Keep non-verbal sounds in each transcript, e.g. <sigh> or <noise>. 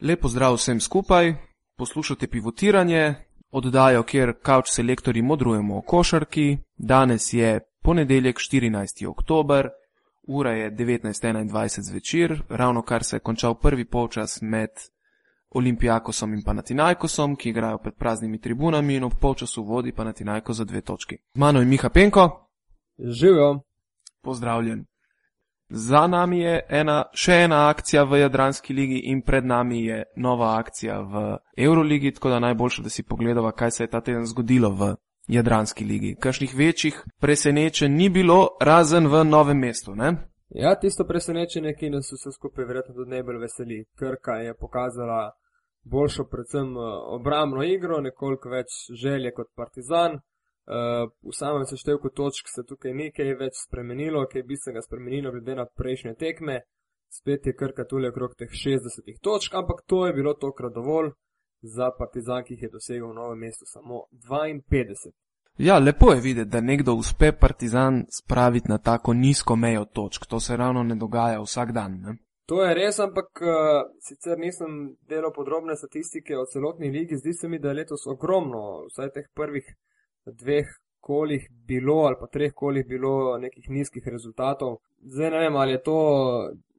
Lepo zdrav vsem skupaj, poslušate pivotiranje, oddajo, kjer kavč selektori modrujemo o košarki. Danes je ponedeljek 14. oktober, ura je 19.21 zvečer, ravno kar se je končal prvi polčas med Olimpijakosom in Panatinajkosom, ki igrajo pred praznimi tribunami in ob polčasu vodi Panatinajko za dve točki. Z mano je Miha Penko. Živijo. Pozdravljen. Za nami je ena, še ena akcija v Jadranski ligi in pred nami je nova akcija v Euroligi, tako da najboljše, da si pogledava, kaj se je ta teden zgodilo v Jadranski ligi. Kakšnih večjih presenečenj ni bilo, razen v novem mestu, ne? Ja, tisto presenečenje, ki nas vse skupaj verjetno tudi najbolj veseli. Krka je pokazala boljšo, predvsem eh, obrambno igro, nekoliko več želje kot Partizan. Uh, v samem seštevku točk se tukaj nekaj več spremenilo, kaj bi se ga spremenilo glede na prejšnje tekme. Spet je krka tule okrog teh 60 točk, ampak to je bilo tokrat dovolj za Partizan, ki jih je dosegel v novem mestu samo 52. Ja, lepo je videti, da nekdo uspe Partizan spraviti na tako nizko mejo točk. To se ravno ne dogaja vsak dan. Ne? To je res, ampak uh, sicer nisem delal podrobne statistike o celotni ligi, zdi se mi, da je letos ogromno, vsaj teh prvih dveh kolih bilo ali pa treh kolih bilo nekih nizkih rezultatov. Zdaj ne vem, ali je to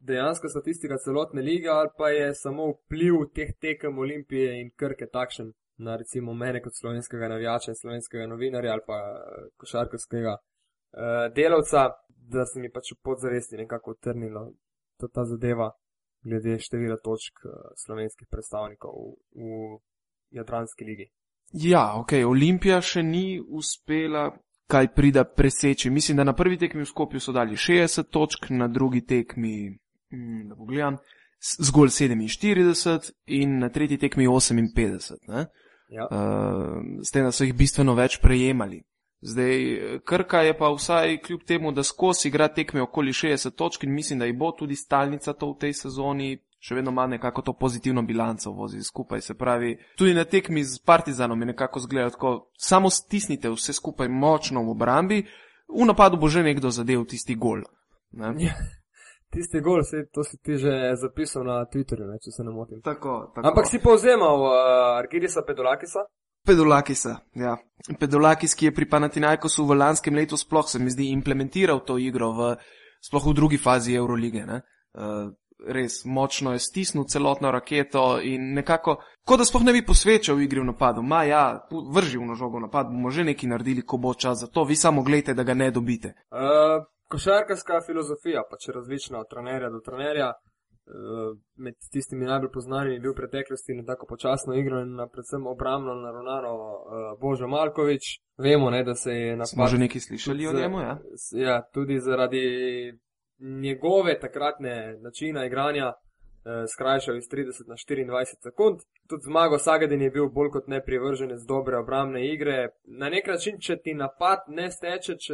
dejanska statistika celotne lige ali pa je samo vpliv teh tekem Olimpije in Krke takšen na recimo mene kot slovenskega navijača slovenskega novinarja ali pa eh, košarkarskega uh, delavca, da se mi pač podzavesti nekako utrnilo ta, ta zadeva glede števila točk uh, slovenskih predstavnikov v, v Jadranski ligi. Ja, ok, Olimpija še ni uspela kaj prida preseči. Mislim, da na prvi tekmi v Skopju so dali 60 točk, na drugi tekmi, hm, da pogledam, zgolj 47 in na tretji tekmi 58. Ja. Uh, s tem, da so jih bistveno več prejemali. Zdaj, Krka je pa vsaj kljub temu, da skozi igra tekme okoli 60 točk in mislim, da ji bo tudi stalnica to v tej sezoni, še vedno ima nekako to pozitivno bilanco vozi skupaj. Se pravi, tudi na tekmi z Partizanom je nekako zgledal tako, samo stisnite vse skupaj močno v obrambi, v napadu bo že nekdo zadev tisti gol. Ne? Ja, tisti gol, se, to si ti že zapisal na Twitterju, ne, če se ne motim. Tako, tako. Ampak si povzemal uh, Argirisa Pedolakisa? Pedolakisa, ja. Pedolakis, ki je pri Panatinajkosu v lanskem letu sploh se mi zdi implementiral to igro v, sploh v drugi fazi Eurolige. Uh, res močno je stisnil celotno raketo in nekako, kot da sploh ne bi posvečal igri v napadu. Ma ja, vrži v nožogo napad, bomo že nekaj naredili, ko bo čas za to, vi samo gledajte, da ga ne dobite. Uh, košarkarska filozofija, pač različna od trenerja do trenerja. Med tistimi najbolj znanimi je bil v preteklosti na tako počasno igro in na predvsem obrambno naravnano uh, Božo Malkovič. Vemo, ne, da se je na Smo že nekaj slišali o njemu, ja? Ja, tudi zaradi njegove takratne načina igranja eh, skrajšal iz 30 na 24 sekund. Tudi zmago Sagadin je bil bolj kot ne privržen z dobre obramne igre. Na nek način, če ti napad ne steče, če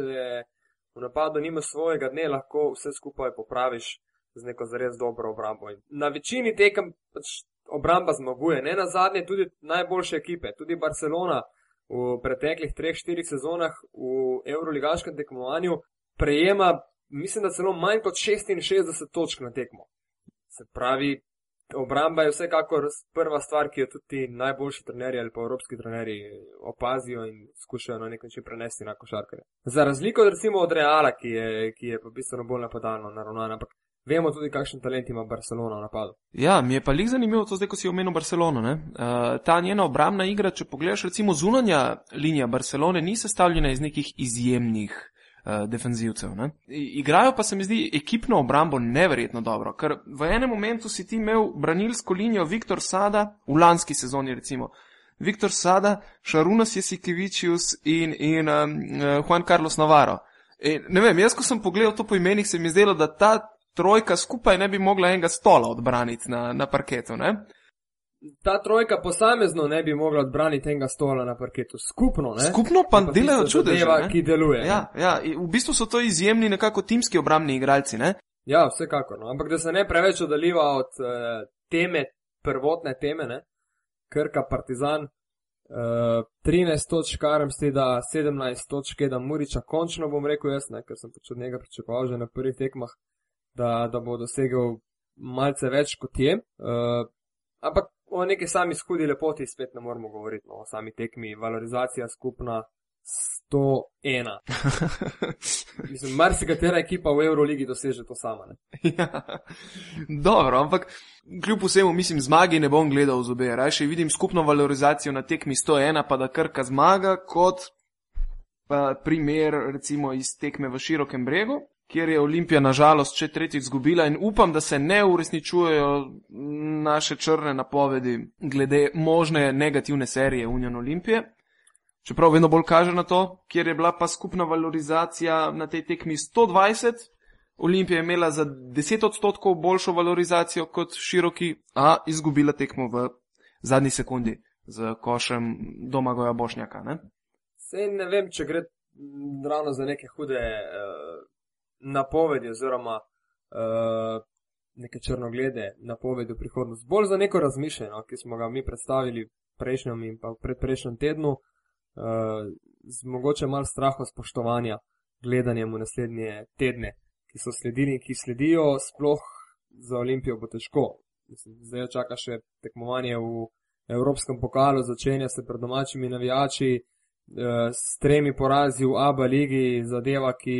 v napadu nima svojega dne, lahko vse skupaj popraviš z neko zares dobro obrambo. In na večini tekem pač obramba zmaguje, ne na zadnje tudi najboljše ekipe, tudi Barcelona. V preteklih 3-4 sezonah v Euroligaškem tekmovanju prejema mislim, da celo manj kot 66 točk na tekmo. Se pravi, obramba je vsekakor prva stvar, ki jo tudi najboljši trenerji ali pa evropski trenerji opazijo in skušajo na nek način prenesti na košarkare. Za razliko od recimo od Reala, ki je, ki je pa bistveno bolj napadalno naravnan, ampak vemo tudi, kakšen talent ima Barcelona v napadu. Ja, mi je pa lik zanimivo to zdaj, ko si omenil Barcelono. Uh, ta njena obrambna igra, če pogledaš recimo zunanja linija Barcelone, ni sestavljena iz nekih izjemnih uh, defenzivcev. Ne? Igrajo pa se mi zdi ekipno obrambo neverjetno dobro, ker v enem momentu si ti imel branilsko linijo Viktor Sada v lanski sezoni recimo. Viktor Sada, Šarunas Jesikevičius in, in um, Juan Carlos Navarro. In, ne vem, jaz ko sem pogledal to po imenih, se mi zdelo, da ta trojka skupaj ne bi mogla enega stola odbraniti na, na parketu. Ne? Ta trojka posamezno ne bi mogla odbraniti tega stola na parketu, skupno. Ne? Skupno pa, pa delajo čudeževa, ki deluje. Ja, ja, v bistvu so to izjemni nekako timski obrambni igralci. Ne? Ja, vsekakor. No. Ampak da se ne preveč oddaljiva od uh, teme, prvotne teme, ne? Krka Partizan. Uh, eh, 13 točk, karem ste da 17 točk, da Muriča končno bom rekel jaz, ne, ker sem pač od njega pričakoval že na prvih tekmah, da, da bo dosegel malce več kot je. Uh, Ampak o neki sami skudi lepoti spet ne moramo govoriti, no, o sami tekmi, valorizacija skupna 101. <laughs> Mislim, marsikatera ekipa v Euroligi doseže to sama. <laughs> ja. Dobro, ampak kljub vsemu, mislim, zmagi ne bom gledal z obe. Rajše vidim skupno valorizacijo na tekmi 101, pa da krka zmaga, kot pa primer recimo iz tekme v širokem bregu, kjer je Olimpija nažalost še tretjič izgubila in upam, da se ne uresničujejo naše črne napovedi glede možne negativne serije Union Olimpije. Čeprav vedno bolj kaže na to, kjer je bila pa skupna valorizacija na tej tekmi 120, Olimpija je imela za 10 odstotkov boljšo valorizacijo kot široki, a izgubila tekmo v zadnji sekundi z košem domagoja Bošnjaka. Ne? Sej ne vem, če gre ravno za neke hude uh, napovedi oziroma uh, neke črnoglede napovedi v prihodnost. Bolj za neko razmišljanje, no, ki smo ga mi predstavili prejšnjem in pa predprejšnjem tednu uh, z mogoče malo straho spoštovanja gledanjem v naslednje tedne, ki so sledili in ki sledijo, sploh za Olimpijo bo težko. Mislim, zdaj čaka še tekmovanje v Evropskem pokalu, začenja se pred domačimi navijači, s tremi porazi v ABA ligi, zadeva, ki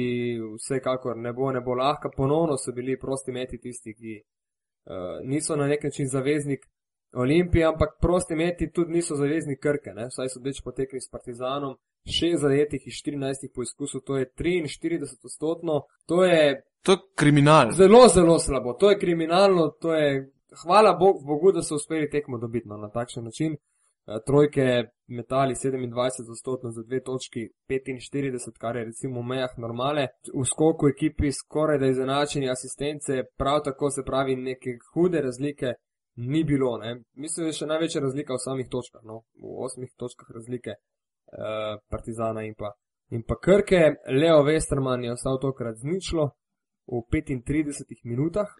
vsekakor ne bo, ne bo lahka. Ponovno so bili prosti meti tisti, ki uh, niso na nek način zaveznik Olimpije, ampak prosti meti tudi niso zavezni Krke, ne? saj so več potekli s Partizanom, 6 zajetih iz 14 poizkusov, to je 43 odstotno, to je. To je kriminal. Zelo, zelo slabo, to je kriminalno, to je. Hvala Bog, Bogu, da so uspeli tekmo dobiti no, na takšen način. Eh, trojke metali 27 odstotno za dve točki, 45, kar je recimo v mejah normale. V skoku ekipi skoraj da izenačeni asistence, prav tako se pravi neke hude razlike ni bilo. Ne. Mislim, da je še največja razlika v samih točkah, no. v osmih točkah razlike uh, Partizana in pa, in pa Krke. Leo Westerman je ostal tokrat zničlo v 35 minutah,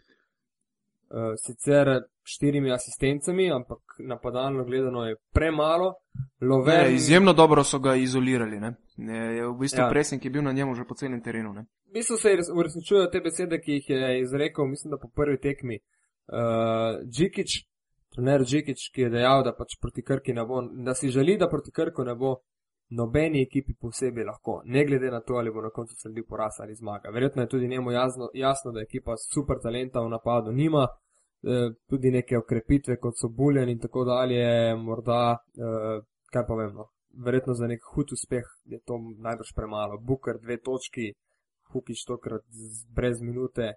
uh, sicer štirimi asistencami, ampak napadalno gledano je premalo. Lover... Ne, izjemno dobro so ga izolirali. Ne. Je v bistvu ja. presen, ki je bil na njemu že po celem terenu. Ne. V bistvu se uresničujejo te besede, ki jih je izrekel, mislim, da po prvi tekmi uh, Džikič, trener Džikič, ki je dejal, da pač proti Krki ne bo, da si želi, da proti Krku ne bo nobeni ekipi posebej lahko, ne glede na to, ali bo na koncu sledil poraz ali zmaga. Verjetno je tudi njemu jasno, jasno da ekipa super talenta v napadu nima. Eh, tudi neke okrepitve, kot so buljen in tako dalje, morda, eh, kaj pa vemo, verjetno za nek hud uspeh je to najbrž premalo. Booker dve točki, Hukič tokrat brez minute,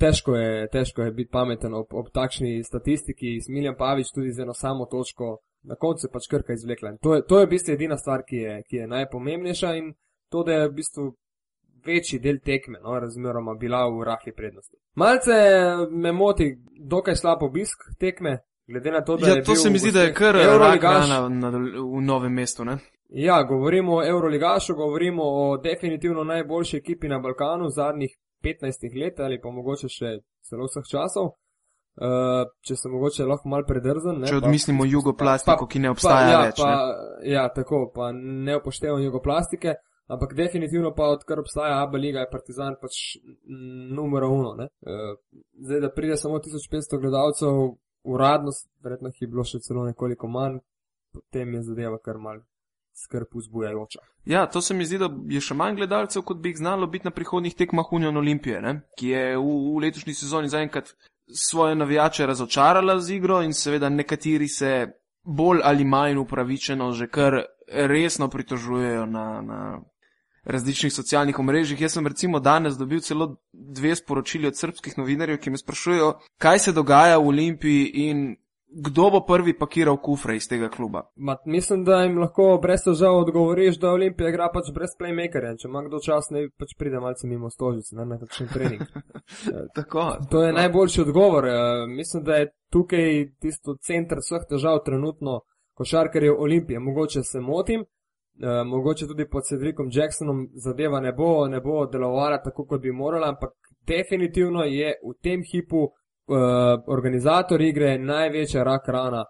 težko je, težko je biti pameten ob, ob takšni statistiki. Smiljan Pavič tudi z eno samo točko, na koncu pač krka izvlekla. To je, to je v bistvu edina stvar, ki je, ki je najpomembnejša in to, da je v bistvu večji del tekme, no, razmeroma bila v rahli prednosti. Malce me moti, dokaj slab obisk tekme. Glede na to, da ja, to se mi zdi, da je kar Euroligaš v novem mestu. Ne? Ja, govorimo o Euroligašu, govorimo o definitivno najboljši ekipi na Balkanu zadnjih 15 let ali pa mogoče še celo vseh časov. Uh, če se mogoče lahko mal predrzen. Ne, če odmislimo pa, jugoplastiko, pa, ki ne obstaja pa, ja, več. Pa, ne? Ja, tako, pa ne upoštevamo jugoplastike, ampak definitivno pa odkar obstaja Abba Liga, je Partizan pač numero uno. Uh, zdaj, da pride samo 1500 gledalcev, uradno, verjetno jih je bilo še celo nekoliko manj, potem je zadeva kar mal skrb vzbujajoča. Ja, to se mi zdi, da je še manj gledalcev, kot bi jih znalo biti na prihodnih tekmah Union Olimpije, ne? ki je v, v letošnji sezoni zaenkrat svoje navijače razočarala z igro in seveda nekateri se bolj ali manj upravičeno že kar resno pritožujejo na, na različnih socialnih omrežjih. Jaz sem recimo danes dobil celo dve sporočili od srpskih novinarjev, ki me sprašujejo, kaj se dogaja v Olimpiji in kdo bo prvi pakiral kufre iz tega kluba? Ma, mislim, da jim lahko brez težav odgovoriš, da Olimpija igra pač brez playmakerja. Če ima kdo čas, ne pač pride malce mimo stožice, ne na kakšen trening. <laughs> tako, to je tako. najboljši odgovor. Ja, mislim, da je tukaj tisto center vseh težav trenutno košarkarjev Olimpije. Mogoče se motim. Uh, mogoče tudi pod Cedrikom Jacksonom zadeva ne bo, ne bo delovala tako, kot bi morala, ampak definitivno je v tem hipu uh, organizator igre največja rak rana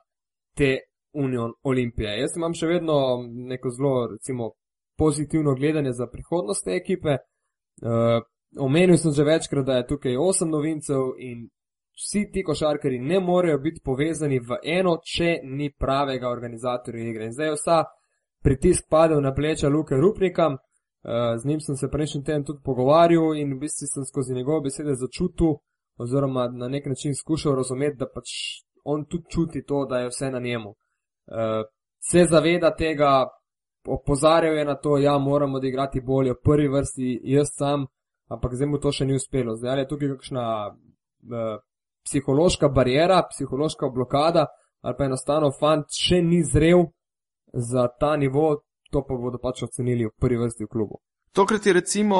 te Union Olimpije. Jaz imam še vedno neko zelo, recimo, pozitivno gledanje za prihodnost te ekipe. Uh, omenil sem že večkrat, da je tukaj osem novincev in vsi ti košarkari ne morejo biti povezani v eno, če ni pravega organizatorja igre. In zdaj je vsa pritisk padel na pleča Luke Rupnika, uh, z njim sem se prejšnji teden tudi pogovarjal in v bistvu sem skozi njegove besede začutil, oziroma na nek način skušal razumeti, da pač on tudi čuti to, da je vse na njemu. Uh, se zaveda tega, opozarjal je na to, da ja, moramo odigrati bolje v prvi vrsti, jaz sam, ampak zdaj mu to še ni uspelo. Zdaj je tukaj kakšna uh, psihološka barijera, psihološka blokada, ali pa enostavno fant še ni zrel za ta nivo, to pa bodo pač ocenili v prvi vrsti v klubu. Tokrat je recimo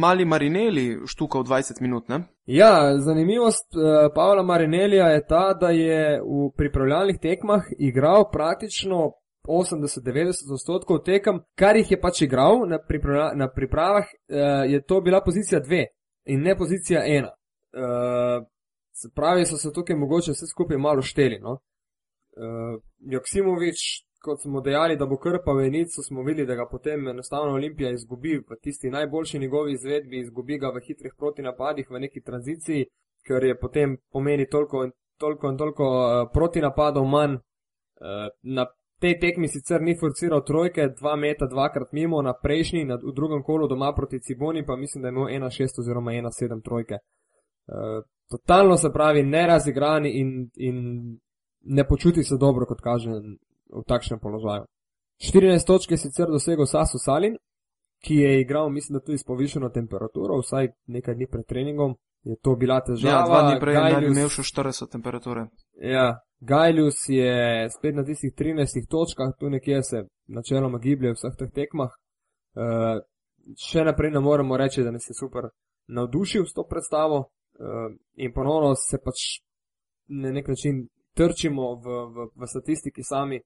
mali Marineli štukal 20 minut. Ne? Ja, zanimivost uh, Pavla Marinelija je ta, da je v pripravljalnih tekmah igral praktično 80-90 odstotkov tekem, kar jih je pač igral na, pripravla, na pripravah, uh, je to bila pozicija 2 in ne pozicija 1. Uh, eh, se pravi, so se tukaj mogoče vse skupaj malo šteli. No? Uh, Joksimovič kot smo dejali, da bo krpal enico, smo videli, da ga potem enostavno Olimpija izgubi v tisti najboljši njegovi izvedbi, izgubi ga v hitrih protinapadih, v neki tranziciji, ker je potem pomeni toliko in toliko, in toliko uh, protinapadov manj. Uh, na tej tekmi sicer ni forciral trojke, dva meta, dvakrat mimo, na prejšnji, na, v drugem kolu doma proti Ciboni, pa mislim, da je imel 1-6 oziroma 1-7 trojke. Uh, totalno se pravi, nerazigrani in, in ne počuti se dobro, kot kaže v takšnem položaju. 14 točk je sicer dosegel Sasu Salin, ki je igral, mislim, da tudi s povišeno temperaturo, vsaj nekaj dni pred treningom. Je to bila težava. Ja, dva dni prej je imel še 40 temperature. Ja, Gajljus je spet na tistih 13 točkah, tu nekje se načeloma giblje v vseh teh tekmah. Uh, še naprej ne moremo reči, da nas je super navdušil s to predstavo uh, in ponovno se pač na nek način trčimo v, v, v statistiki sami,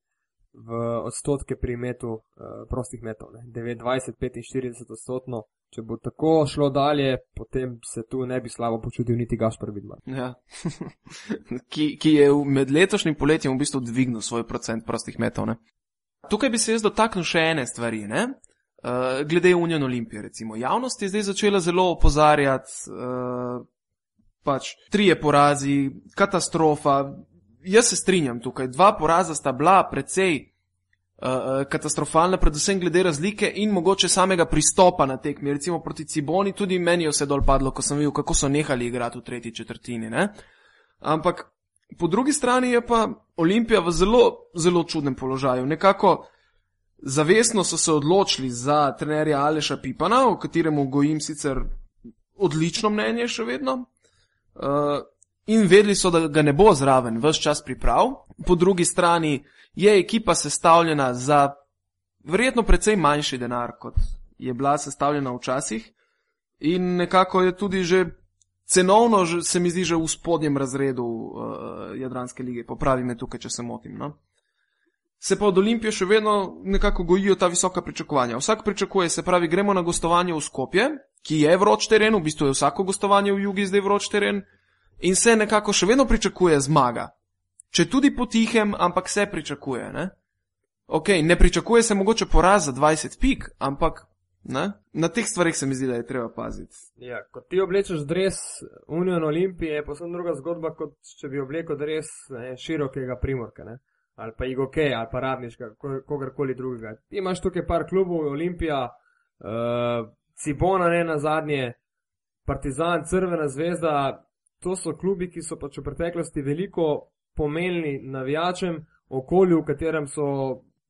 v odstotke pri metu uh, prostih metov. 29-45 odstotno. Če bo tako šlo dalje, potem se tu ne bi slabo počutil niti Gašpor Vidmar. Ja. <laughs> ki, ki je med letošnjim poletjem v bistvu dvignil svoj procent prostih metov. Ne? Tukaj bi se jaz dotaknil še ene stvari. Uh, glede Union Olimpije, recimo. Javnost je zdaj začela zelo opozarjati, uh, pač trije porazi, katastrofa, jaz se strinjam tukaj. Dva poraza sta bila precej uh, katastrofalna, predvsem glede razlike in mogoče samega pristopa na tekmi. Recimo proti Ciboni, tudi meni je vse dol padlo, ko sem videl, kako so nehali igrati v tretji četrtini. Ne? Ampak po drugi strani je pa Olimpija v zelo, zelo čudnem položaju. Nekako zavestno so se odločili za trenerja Aleša Pipana, o katerem gojim sicer odlično mnenje še vedno. Uh, in vedeli so, da ga ne bo zraven vse čas priprav. Po drugi strani je ekipa sestavljena za verjetno precej manjši denar, kot je bila sestavljena včasih, in nekako je tudi že cenovno, se mi zdi, že v spodnjem razredu uh, Jadranske lige. Popravi me tukaj, če se motim. No? Se pa od Olimpije še vedno nekako gojijo ta visoka pričakovanja. Vsak pričakuje, se pravi, gremo na gostovanje v Skopje, ki je vroč teren, v bistvu je vsako gostovanje v jugi zdaj vroč teren, in se nekako še vedno pričakuje zmaga. Če tudi potihem, ampak se pričakuje. Ne? Ok, ne pričakuje se mogoče poraz za 20 pik, ampak ne? na teh stvarih se mi zdi, da je treba paziti. Ja, ko ti oblečeš dres Union Olimpije, je posebno druga zgodba, kot če bi oblekel dres ne, širokega primorka. Ne? Ali pa IGOK, ali pa radniška, kogarkoli drugega. Ti imaš tukaj par klubov, Olimpija, uh, Cibona, ne na zadnje, Partizan, Crvena zvezda, to so klubi, ki so pač v preteklosti veliko pomenili navijačem okolju, v katerem so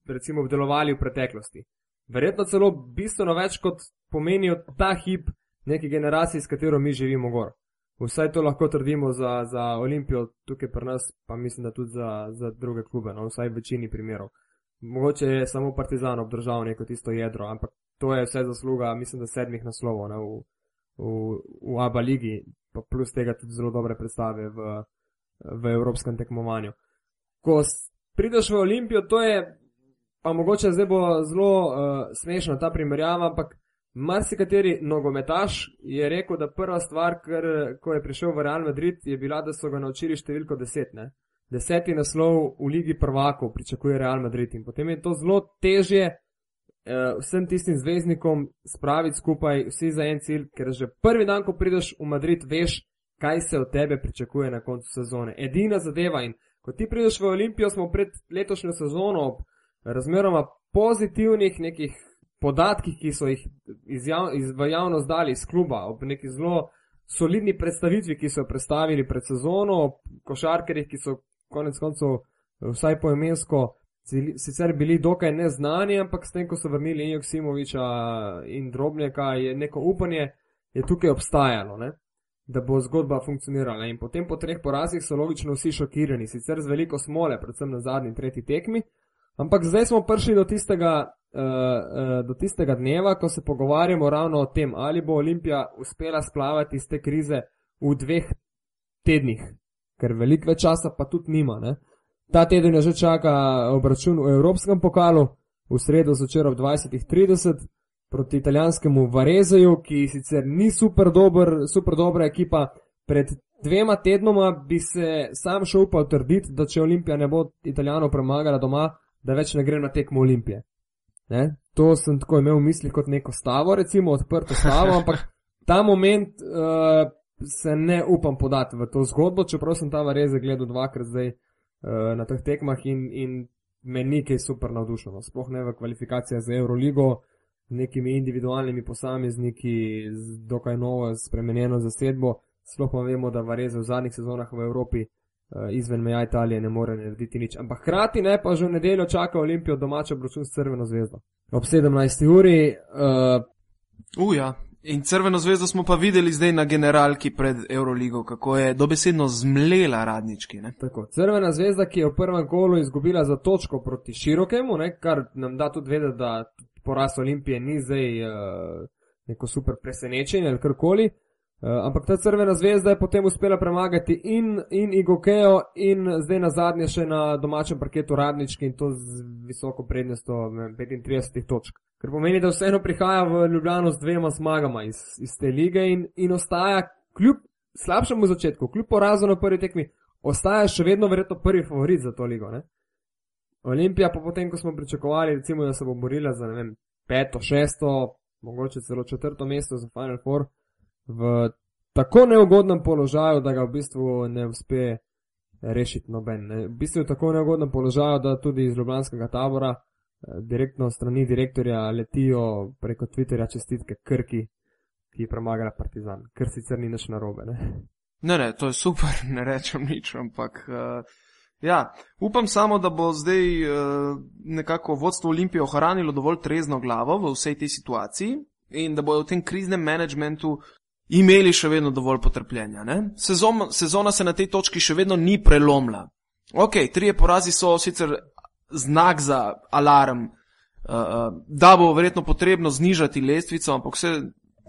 recimo delovali v preteklosti. Verjetno celo bistveno več kot pomenijo ta hip neki generaciji, s katero mi živimo gor. Vsaj to lahko trdimo za, za Olimpijo, tukaj pri nas, pa mislim, da tudi za, za druge klube, no, vsaj v večini primerov. Mogoče je samo Partizan obdržal neko tisto jedro, ampak to je vse zasluga, mislim, da sedmih naslovov ne, v, v, v ABA ligi, pa plus tega tudi zelo dobre predstave v, v evropskem tekmovanju. Ko prideš v Olimpijo, to je, pa mogoče zdaj bo zelo uh, smešno ta primerjava, ampak marsikateri nogometaš je rekel, da prva stvar, ker, ko je prišel v Real Madrid, je bila, da so ga naučili številko deset. Ne? Deseti naslov v Ligi prvakov pričakuje Real Madrid in potem je to zelo težje uh, vsem tistim zvezdnikom spraviti skupaj vsi za en cilj, ker že prvi dan, ko prideš v Madrid, veš, kaj se od tebe pričakuje na koncu sezone. Edina zadeva in ko ti prideš v Olimpijo, smo pred letošnjo sezono ob razmeroma pozitivnih nekih podatkih, ki so jih jav, iz, v javnost dali iz kluba, ob neki zelo solidni predstavitvi, ki so jo predstavili pred sezono, ob košarkerjih, ki so konec koncev vsaj poemensko sicer bili dokaj neznani, ampak s tem, ko so vrnili Joksimoviča in Drobnjaka, je neko upanje je tukaj obstajalo. Ne? da bo zgodba funkcionirala. In potem po treh porazih so logično vsi šokirani, sicer z veliko smole, predvsem na zadnji, tretji tekmi. Ampak zdaj smo prišli do tistega, uh, uh, do tistega dneva, ko se pogovarjamo ravno o tem, ali bo Olimpija uspela splavati iz te krize v dveh tednih, ker veliko več časa pa tudi nima. Ne? Ta teden je že čaka obračun v Evropskem pokalu, v sredo začer ob 20.30 proti italijanskemu Varezeju, ki sicer ni super, dober, super dobra ekipa. Pred dvema tednoma bi se sam šel upal trditi, da če Olimpija ne bo italijano premagala doma, da več ne gre na tekmo Olimpije. Ne? To sem tako imel v mislih kot neko stavo, recimo odprto stavo, ampak ta moment uh, se ne upam podati v to zgodbo, čeprav sem ta Vareze gledal dvakrat zdaj na teh tekmah in, in me nikaj super navdušeno, sploh ne v kvalifikacijah za Euroligo z nekimi individualnimi posamezniki, z dokaj novo spremenjeno zasedbo. Sploh pa vemo, da Vareze v zadnjih sezonah v Evropi uh, izven meja Italije ne more narediti nič. Ampak hkrati ne pa že v nedeljo čaka Olimpijo domačo obračun s Crveno zvezdo. Ob 17. uri. Uh, Uja. In Crveno zvezdo smo pa videli zdaj na generalki pred Euroligo, kako je dobesedno zmlela radnički. Tako, Crvena zvezda, ki je v prvem kolu izgubila za točko proti širokemu, ne, kar nam da tudi vedeti, da poraz Olimpije ni zdaj uh, neko super presenečenje ali karkoli. Uh, ampak ta crvena zvezda je potem uspela premagati in, in Igokejo, in zdaj na zadnje še na domačem parketu Radnički in to z visoko prednostjo 35 točk. Ker pomeni, da vseeno prihaja v Ljubljano z dvema zmagama iz, iz te lige in, in ostaja kljub slabšemu začetku, kljub porazu na prvi tekmi, ostaja še vedno verjetno prvi favorit za to ligo. Ne? Olimpija pa potem, ko smo pričakovali, recimo, da se bo borila za vem, peto, šesto, mogoče celo četrto mesto za Final Four, v tako neugodnem položaju, da ga v bistvu ne uspe rešiti noben. V bistvu je tako neugodnem položaju, da tudi iz Ljubljanskega tabora eh, direktno strani direktorja letijo preko Twitterja čestitke Krki, ki je premagala Partizan, ker sicer ni nič narobe. Ne. Ne, ne, to je super, <laughs> ne rečem nič, ampak uh, Ja, upam samo, da bo zdaj uh, nekako vodstvo Olimpije ohranilo dovolj trezno glavo v vsej tej situaciji in da bodo v tem kriznem menedžmentu imeli še vedno dovolj potrpljenja. Sezon, sezona se na tej točki še vedno ni prelomila. Ok, trije porazi so sicer znak za alarm, uh, da bo verjetno potrebno znižati lestvico, ampak vse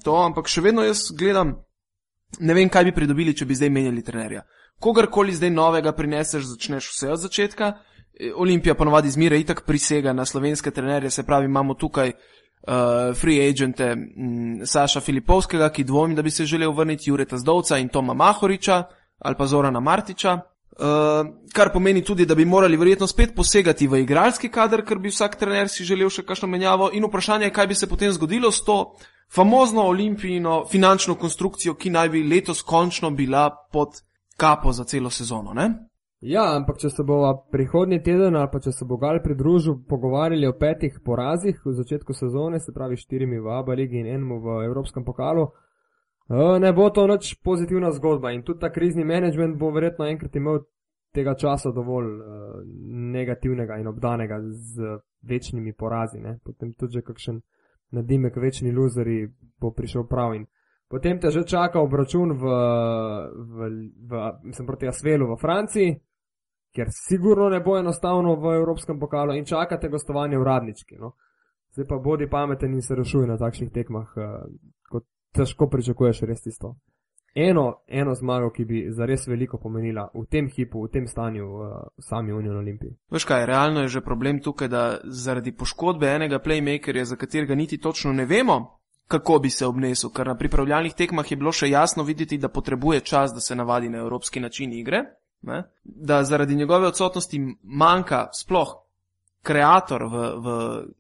to, ampak še vedno jaz gledam, ne vem, kaj bi pridobili, če bi zdaj menjali trenerja kogarkoli zdaj novega prineseš, začneš vse od začetka. E, Olimpija ponovadi zmeraj itak prisega na slovenske trenerje, se pravi, imamo tukaj uh, free agente m, Saša Filipovskega, ki dvomim, da bi se želel vrniti Jureta Zdovca in Toma Mahoriča ali pa Zorana Martiča. Uh, kar pomeni tudi, da bi morali verjetno spet posegati v igralski kader, ker bi vsak trener si želel še kakšno menjavo in vprašanje je, kaj bi se potem zgodilo s to famozno olimpijino finančno konstrukcijo, ki naj bi letos končno bila pod kapo za celo sezono. Ne? Ja, ampak če se bo prihodnji teden ali pa če se bo Gal pridružil pogovarjali o petih porazih v začetku sezone, se pravi štirimi v Abu Leiji in enemu v Evropskem pokalu, eh, ne bo to nič pozitivna zgodba in tudi ta krizni menedžment bo verjetno enkrat imel tega časa dovolj uh, negativnega in obdanega z večnimi porazi. Ne? Potem tudi, če kakšen nadimek, večni luzeri bo prišel prav in potem te že čaka obračun v, v, v, mislim, proti Asvelu v Franciji, kjer sigurno ne bo enostavno v Evropskem pokalu in čakate gostovanje v Radnički. No. Zdaj pa bodi pameten in se rešuj na takšnih tekmah, uh, kot težko pričakuješ res isto. Eno, eno zmago, ki bi zares veliko pomenila v tem hipu, v tem stanju v uh, sami Union Olimpiji. Veš kaj, realno je že problem tukaj, da zaradi poškodbe enega playmakerja, za katerega niti točno ne vemo, kako bi se obnesel, ker na pripravljalnih tekmah je bilo še jasno videti, da potrebuje čas, da se navadi na evropski način igre, ne? da zaradi njegove odsotnosti manjka sploh kreator v, v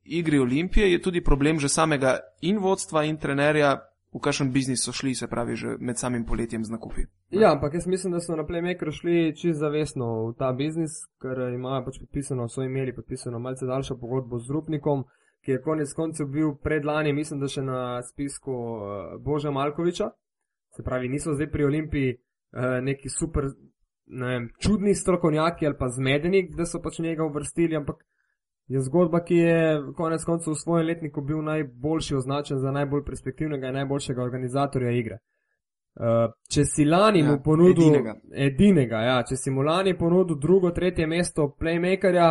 igri Olimpije, je tudi problem že samega in vodstva in trenerja v kakšen biznis so šli, se pravi, že med samim poletjem z nakupi. Ja, ampak jaz mislim, da so na Playmaker šli čist zavestno v ta biznis, ker imajo pač podpisano, so imeli podpisano malce daljšo pogodbo z Rupnikom, ki je konec koncev bil predlani, mislim, da še na spisku uh, Boža Malkoviča. Se pravi, niso zdaj pri Olimpiji uh, neki super, ne vem, čudni strokovnjaki ali pa zmedeni, da so pač njega uvrstili, ampak je zgodba, ki je konec koncev v svojem letniku bil najboljši označen za najbolj perspektivnega in najboljšega organizatorja igre. Uh, če si lani Ja, mu ponudil edinega. edinega, ja, če si mu lani ponudil drugo, tretje mesto playmakerja,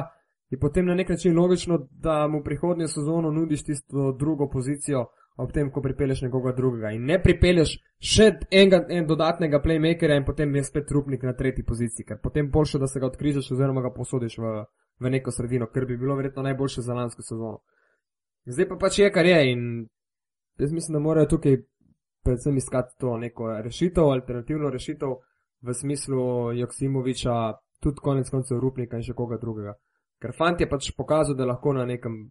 je potem na nek način logično, da mu prihodnjo sezono nudiš tisto drugo pozicijo, ob tem, ko pripelješ nekoga drugega. In ne pripelješ še enega en dodatnega playmakerja in potem je spet trupnik na tretji poziciji, ker potem boljše, da se ga odkrižaš oziroma ga posodiš v, v neko sredino, ker bi bilo verjetno najboljše za lansko sezono. Zdaj pa pač je, kar je in jaz mislim, da morajo tukaj predvsem iskati to neko rešitev, alternativno rešitev v smislu Joksimoviča, tudi konec koncev Rupnika in še koga drugega. Ker fant je pač pokazal, da lahko na nekem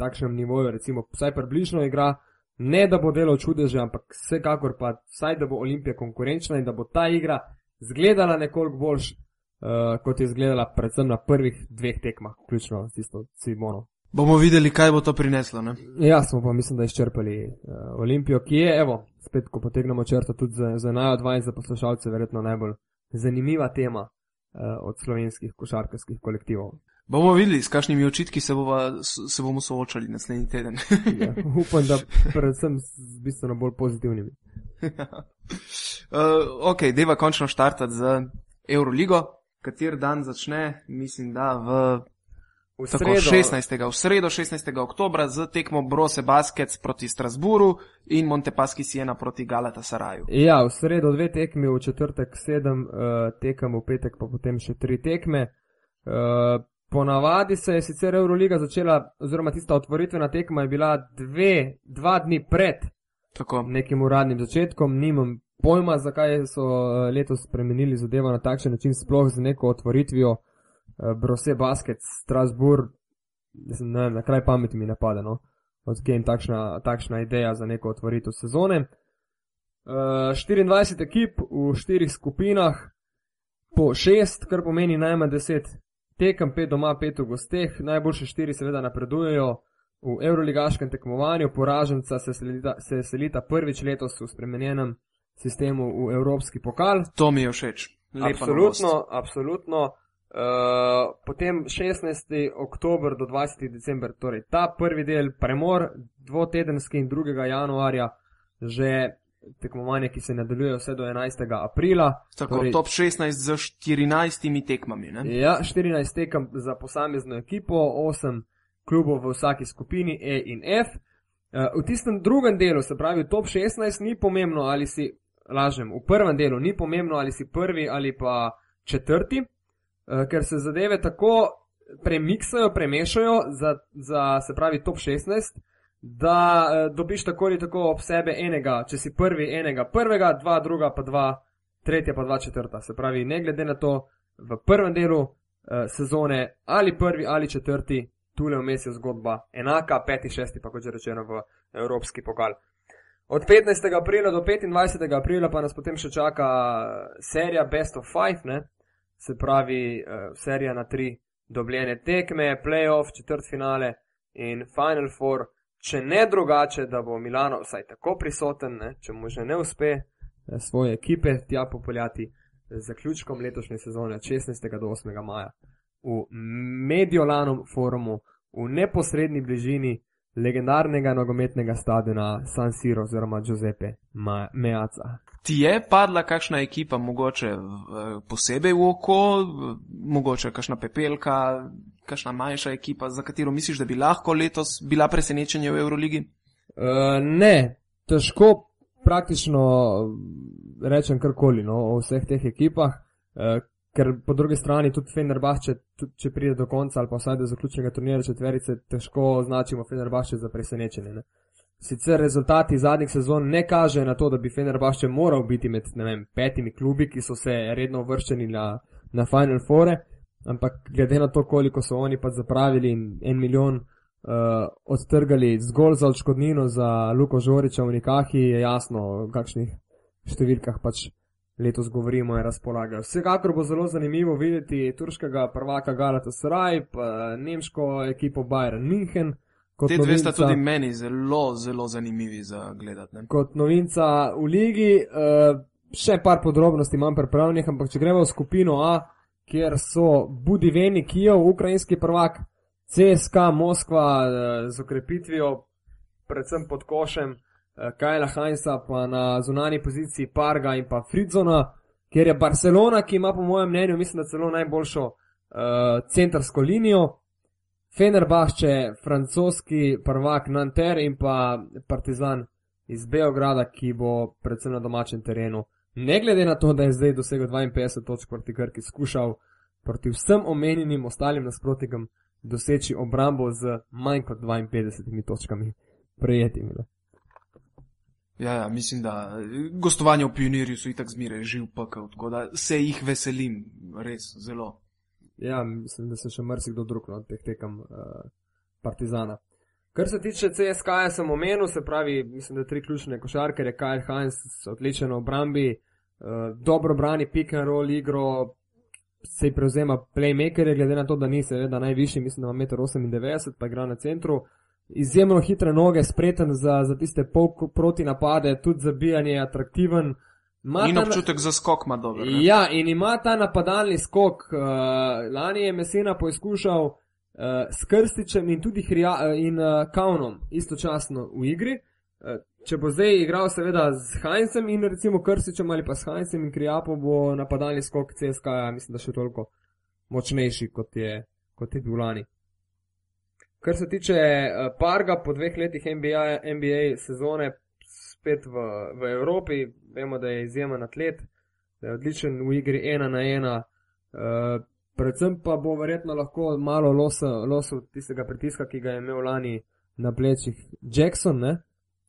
takšnem nivoju, recimo, vsaj približno igra, ne da bo delal čudeže, ampak vsekakor pa vsaj, da bo Olimpija konkurenčna in da bo ta igra zgledala nekoliko boljš, uh, kot je izgledala predvsem na prvih dveh tekmah, vključno s tisto Simono. Bomo videli, kaj bo to prineslo. Ne? Ja, smo pa mislim, da izčrpali uh, Olimpijo, ki je, evo, spet, ko potegnemo črto tudi za, za najo 20 za poslušalce, verjetno najbolj zanimiva tema uh, od slovenskih košarkarskih kolektivov. Bomo videli, s kakšnimi očitki se, bova, se bomo soočali naslednji teden. Ja, upam, da predvsem z bistveno bolj pozitivnimi. <laughs> uh, ok, deva končno štartati z Euroligo, kater dan začne, mislim, da v V tako sredo, 16. v sredo 16. oktobra z tekmo Brose Baskets proti Strasburu in Montepaschi Siena proti Galata Saraju. Ja, v sredo dve tekmi, v četrtek sedem uh, tekem, v petek pa potem še tri tekme. Uh, ponavadi se je sicer Euroliga začela, oziroma tista otvoritvena tekma je bila dve, dva dni pred Tako. nekim uradnim začetkom, nimam pojma, zakaj so eh, letos spremenili zadevo na takšen način, sploh z neko otvoritvijo uh, Brose Basket, Strasbourg, ne vem, na kraj pameti mi napade, no, odkje jim takšna, takšna ideja za neko otvoritev sezone. Uh, 24 ekip v štirih skupinah, po šest, kar pomeni najmanj deset tekem, pet doma, pet v gosteh, najboljše štiri seveda napredujejo v evroligaškem tekmovanju, poraženca se selita, se selita prvič letos v spremenjenem sistemu v evropski pokal. To mi je všeč. Lepa Absolutno, novost. absolutno. Uh, potem 16. oktober do 20. december, torej ta prvi del premor, dvotedenski in 2. januarja, že tekmovanje, ki se nadaljuje vse do 11. aprila. Tako, Torej- top 16 z 14 tekmami. Ne? Ja, 14 tekem za posamezno ekipo, 8 klubov v vsaki skupini E in F. Eh, V tistem drugem delu, se pravi v top 16, ni pomembno, ali si, lažem, v prvem delu ni pomembno, ali si prvi ali pa četrti, eh, ker se zadeve tako premiksajo, premešajo za, za se pravi top 16, da eh, dobiš tako ali tako ob sebe enega, če si prvi, enega prvega, dva druga, pa dva tretja, pa dva četrta. Se pravi, ne glede na to, v prvem delu eh, sezone ali prvi ali četrti, tule vmes je zgodba enaka, peti, šesti, pa kot že rečeno v Evropski pokal. Od 15. aprila do 25. aprila pa nas potem še čaka eh, serija Best of Five, ne? se pravi eh, serija na tri dobljene tekme, playoff, četrt finale in Final Four, če ne drugače, da bo Milano vsaj tako prisoten, ne? če mu že ne uspe eh, svoje ekipe tja popeljati z zaključkom letošnje sezone od 16. do 8. maja v Mediolanom forumu v neposrednji bližini legendarnega nogometnega stadiona San Siro oziroma Giuseppe Meazza. Ti je padla kakšna ekipa, mogoče eh, posebej v oko, mogoče kakšna pepelka, kakšna manjša ekipa, za katero misliš, da bi lahko letos bila presenečenje v Euroligi? Uh, ne, težko praktično rečem karkoli no, o vseh teh ekipah, uh, ker po drugi strani tudi Fenerbahče, tudi če pride do konca ali pa vsaj do zaključnega turnira četverice, težko označimo Fenerbahče za presenečenje. Ne. Sicer rezultati zadnjih sezon ne kažejo na to, da bi Fenerbahče moral biti med vem, petimi klubi, ki so se redno uvrščeni na, na Final Four, ampak glede na to, koliko so oni pa zapravili in en milijon uh, odtrgali zgolj za odškodnino za Luko Žoriča v Nikahi, je jasno, o kakšnih številkah pač letos govorimo in razpolagajo. Vsekakor bo zelo zanimivo videti turškega prvaka Galata Sraj, pa nemško ekipo Bayern München. Te dve sta tudi meni zelo, zelo zanimivi za gledati. Ne? Kot novinca v ligi, uh, še par podrobnosti imam pripravljenih, ampak če gremo v skupino A, kjer so Budiveni, Kijev, ukrajinski prvak, CSK, Moskva uh, z okrepitvijo, predvsem pod košem, uh, Kajla Heinza, pa na zunani poziciji Parga in pa Fridzona, kjer je Barcelona, ki ima po mojem mnenju, mislim, da celo najboljšo uh, centrsko linijo. Fenerbahče, francoski prvak Nanter in pa Partizan iz Beograda, ki bo predvsem na domačem terenu. Ne glede na to, da je zdaj dosegel 52 točk proti Krki, skušal proti vsem omenjenim ostalim nasprotnikom doseči obrambo z manj kot 52 točkami prejetimi. Ja, ja, mislim, da gostovanje v pionirju so itak zmeraj živ pekel, tako da se jih veselim, res zelo. Ja, mislim, da se še marsikdo drug no, od teh tekem uh, Partizana. Kar se tiče CSK, sem omenil, se pravi, mislim, da tri ključne košarke, je Kyle Heinz, odličen v obrambi, uh, dobro brani pick and roll igro, se prevzema playmaker, glede na to, da ni seveda najvišji, mislim, da ima 1,98 m, pa igra na centru. Izjemno hitre noge, spreten za, za tiste pol proti napade, tudi zabijanje je atraktiven. Uh, Ma in občutek na... za skok ima dober. Ne? Ja, in ima ta napadalni skok. Uh, lani je Mesena poizkušal uh, s Krstičem in tudi Hrija, uh, in uh, Kaunom istočasno v igri. Uh, če bo zdaj igral seveda z Heinzem in recimo Krstičem ali pa s Heinzem in Krijapo, bo napadalni skok CSK, ja, mislim, da še toliko močnejši kot je, kot je bil lani. Kar se tiče uh, Parga po dveh letih NBA, NBA sezone, spet v, v Evropi, vemo, da je izjemen atlet, da je odličen v igri ena na ena. Uh, predvsem pa bo verjetno lahko malo losal loso tistega pritiska, ki ga je imel lani na plečih Jackson, ne?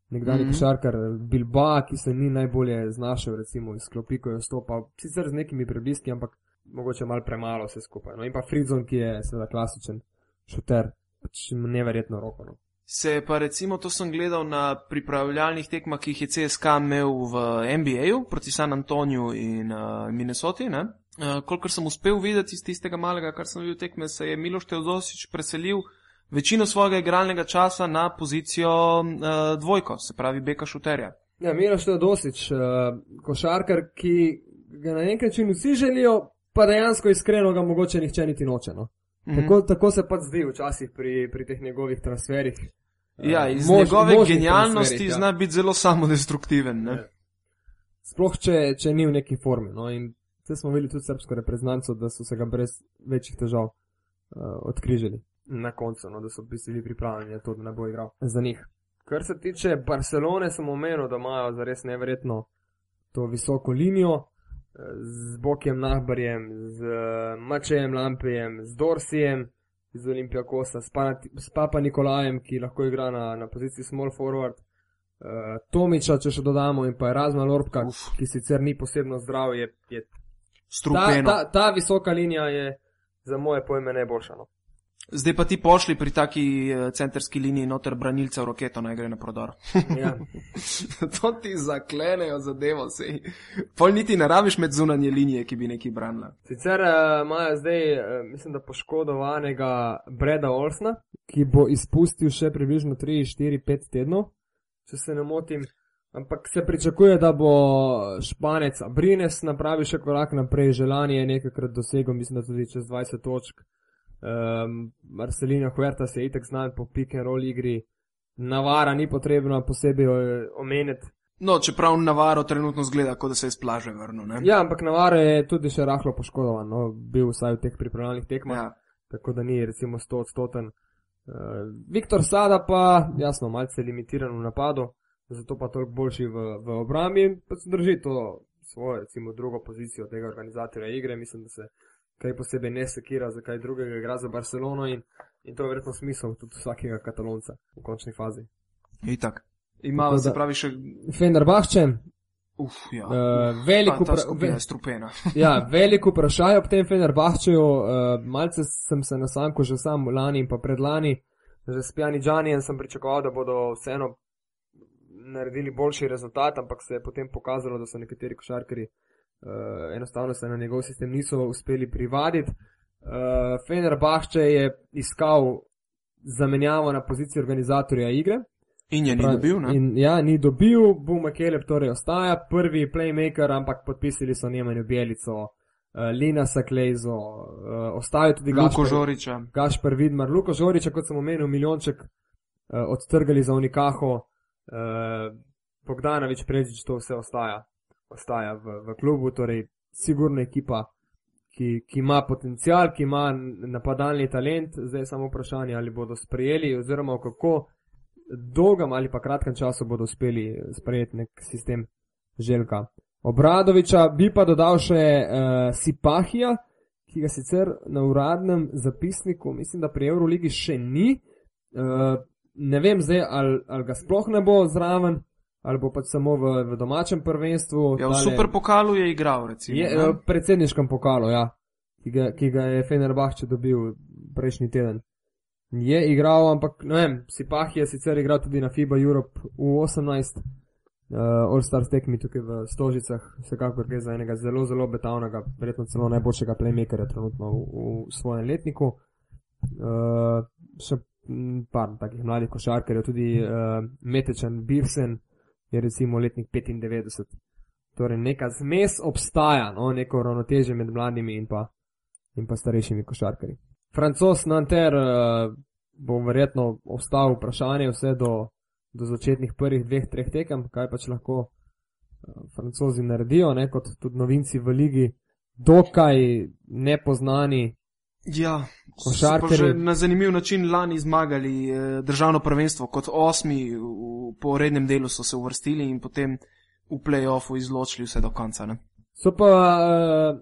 nekdani mm -hmm. košarkar Bilba, ki se ni najbolje znašel, recimo iz klopi, ko je vstopal, sicer z nekimi prebliski, ampak mogoče malo premalo vse skupaj. No? In pa Fridzon, ki je seveda klasičen šuter, pač neverjetno roko. No? Se pa recimo, to sem gledal na pripravljalnih tekmah, ki jih je CSK imel v NBA-ju proti San Antoniju in uh, Minnesoti. Uh, kolikor sem uspel videti iz tistega malega, kar sem videl tekme, se je Miloš Teodosič preselil večino svojega igralnega časa na pozicijo uh, dvojko, se pravi Beka Šuterja. Ja, Miloš Teodosič, uh, košarkar, ki ga na nek način vsi želijo, pa dejansko iskreno ga mogoče nihče niti noče. No? -hmm. tako, tako se pač zdi včasih pri, pri teh njegovih transferih. Ja, iz mož, njegove genialnosti ja. zna biti zelo samodestruktiven. Ja. Sploh, če, če ni v neki formi. No, in zdaj smo videli tudi srpsko reprezentanco, da so se ga brez večjih težav uh, odkrižili na koncu, no, da so bili pripravljeni, da ne bo igral za njih. Kar se tiče Barcelone, sem omenil, da imajo zares neverjetno to visoko linijo z Bokiem Nahbarjem, z Mačejem Lampejem, z Dorsijem iz Olimpijakosa, s, s Papa Nikolajem, ki lahko igra na, na poziciji small forward, uh, Tomiča, če še dodamo, in pa Razma Lorbka, Uf. ki sicer ni posebno zdrav, je, je ta, ta, ta visoka linija je za moje pojme najboljša. No. Zdaj pa ti pošli pri taki uh, centerski liniji noter branilca v roketo, naj gre na prodor. <laughs> Ja. <laughs> to ti zaklenejo zadevo, sej. Pol niti ne rabiš med zunanje linije, ki bi neki branila. Sicer uh, imajo zdaj, uh, mislim, da poškodovanega Breda Olsna, ki bo izpustil še približno 3, 4, 5 tednov, če se ne motim. Ampak se pričakuje, da bo španec Abrines napravil še korak naprej, želanje je nekajkrat dosegel, mislim, da tudi čez 20 točk. Um, Marcelino Huerta se je itek znan po pick and roll igri, Navara ni potrebno posebej omeniti. No, čeprav Navaro trenutno zgleda, kot da se je splaže vrnil. Ja, ampak Navaro je tudi še rahlo poškodovan, no, bil vsaj v teh pripravljalnih tekmah, ja. tako da ni recimo 100 odstoten. Uh, Viktor Sada pa, jasno, malce limitiran v napadu, zato pa toliko boljši v, v obrambi in pa se drži to svojo, recimo, drugo pozicijo tega organizatorja igre. Mislim, da se kaj posebej ne sekira, za kaj drugega igra za Barcelono in, in to je verjetno smisel tudi vsakega katalonca v končni fazi. Itak. Ima, se pravi, še. Fenerbahče. Uf, ja. Uh, veliko vprašanje. ja, veliko vprašanje ob tem Fenerbahčeju. Uh, malce sem se na samku že sam lani in pa predlani že s Pjani Džanijem sem pričakoval, da bodo vseeno naredili boljši rezultat, ampak se je potem pokazalo, da so nekateri košarkari uh, enostavno se na njegov sistem niso uspeli privaditi. Uh, Fener Bahče je iskal zamenjavo na poziciji organizatorja igre. In je ni dobil, ne? In, ja, ni dobil, Buma Keleb torej ostaja, prvi playmaker, ampak podpisali so Nemanju Bjelico, uh, Lina Saklejzo, ostaje tudi Luko Žoriča. Gašpar Vidmar, Luko Žoriča, kot sem omenil, milijonček odtrgali za Unikaho, uh, Bogdanovič Prežič, to vse ostaja, ostaja v, v klubu, torej sigurna ekipa, ki, ki ima potencial, ki ima napadalni talent, zdaj je samo vprašanje, ali bodo sprejeli oziroma kako dolgem ali pa kratkem času bodo uspeli sprejeti nek sistem želka. Obradoviča bi pa dodal še uh, Sipahija, ki ga sicer na uradnem zapisniku, mislim, da pri Euroligi še ni. Uh, ne vem zdaj, ali, ali ga sploh ne bo zraven, ali bo pač samo v, v domačem prvenstvu. Ja, v super pokalu je igral, recimo. Je, v predsedniškem pokalu, ja, ki ga, ki ga je Fenerbahče dobil prejšnji teden je igral, ampak ne vem, Sipah je sicer igral tudi na FIBA Europe v 18, uh, All-Star tekmi tukaj v Stožicah, vsekakor gre za enega zelo, zelo betavnega, verjetno celo najboljšega playmakera trenutno v, v svojem letniku. Uh, še par takih mladih košarkarjev, tudi uh, Metečen Birsen je recimo letnik 95. Torej neka zmes obstaja, no, neko ravnoteže med mladimi in pa, in pa starejšimi košarkarji. Francos Nanter uh, bo verjetno ostal vprašanje vse do, do začetnih prvih dveh, treh tekem, kaj pač lahko uh, francozi naredijo, ne, kot tudi novinci v ligi, dokaj nepoznani. Ja, že na zanimiv način lani zmagali eh, državno prvenstvo, kot osmi v, po rednem delu so se uvrstili in potem v play-offu izločili vse do konca. Ne? So pa uh,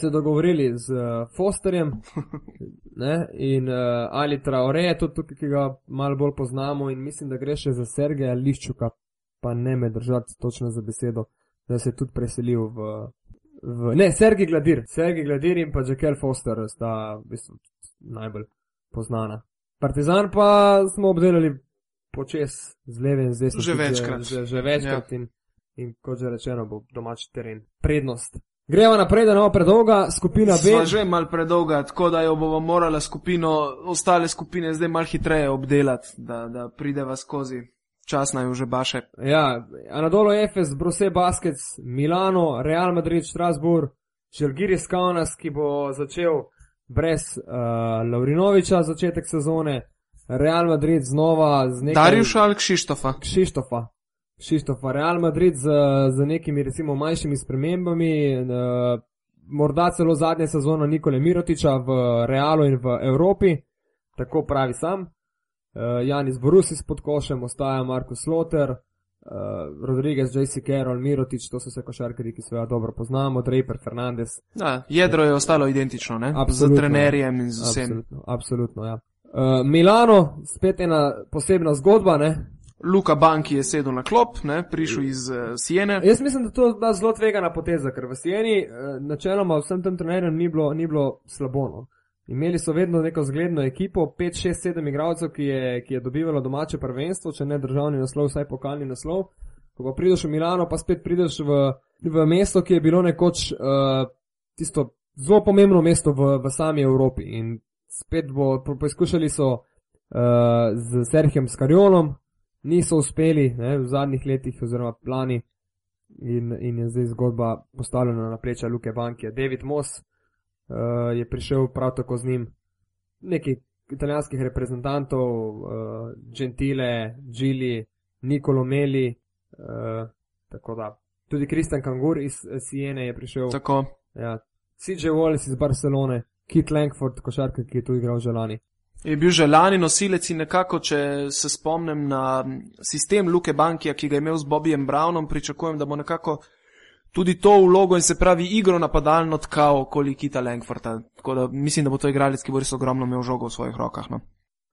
se dogovorili z uh, Fosterjem <laughs> ne, in uh, ali Traore, tudi tukaj, ki ga malo bolj poznamo in mislim, da gre še za Sergeja Liščuka, pa ne me držati točno za besedo, da se je tudi preselil v. v ne, Sergej Gladir, Sergej Gladir in pa Jackel Foster sta v bistvu najbolj poznana. Partizan pa smo obdelali počes z leve in z desne. Že večkrat. Že, že večkrat ja. in, in kot že rečeno, bo domač teren prednost. Gremo naprej, da ne bo predolga skupina B. Je že mal predolga, tako da jo bomo morali skupino, ostale skupine zdaj mal hitreje obdelati, da, da prideva skozi. Čas naj že baše. Ja, Anadolo Efes, Brose Baskets, Milano, Real Madrid, Strasbourg, Žalgiris Kaunas, ki bo začel brez uh, Laurinoviča začetek sezone, Real Madrid znova z nekaj. Darjuša ali Kšištofa? Kšištofa. Šištofa, Real Madrid z, z nekimi, recimo, manjšimi spremembami, uh, morda celo zadnja sezona Nikole Mirotiča v Realu in v Evropi, tako pravi sam. Uh, Janis Borusis pod košem, ostaja Marko Sloter, uh, Rodriguez, J.C. Carroll, Mirotič, to so vse košarkari, ki se ga dobro poznamo, Draper, Fernandez. Da, jedro je ostalo identično, ne? Absolutno, z trenerjem in z vsem. Absolutno, absolutno ja. Uh, Milano, spet ena posebna zgodba, ne? Luka Banki je sedel na klop, ne, prišel iz uh, Siene. Jaz mislim, da to je zelo tvegana poteza, ker v Sieni uh, načeloma vsem tem trenerjem ni bilo, ni bilo slabo. No. Imeli so vedno neko zgledno ekipo, 5, 6, 7 igralcev, ki je, ki je dobivalo domače prvenstvo, če ne državni naslov, vsaj pokalni naslov. Ko pa prideš v Milano, pa spet prideš v, v mesto, ki je bilo nekoč uh, tisto zelo pomembno mesto v, v sami Evropi. In spet bo, poizkušali so uh, z Serhijem Skarjonom, niso uspeli ne, v zadnjih letih, oziroma plani, in, in je zdaj zgodba postavljena na pleča Luke Banke. David Moss uh, je prišel prav tako z njim, nekaj italijanskih reprezentantov, uh, Gentile, Gili, Nicolo Meli, uh, tako da. Tudi Kristjan Kangur iz Siene je prišel. Tako. Ja. CJ Wallace iz Barcelone, Kit Lankford, košarka, ki je tu igral že lani. Je bil že lani nosilec in nekako, če se spomnim na sistem Luke Bankija, ki ga je imel z Bobijem Brownom, pričakujem, da bo nekako tudi to vlogo in se pravi igro napadalno tkal okoli Kita Langforta. Tako da mislim, da bo to igralec, ki bo res ogromno imel žogo v svojih rokah. No.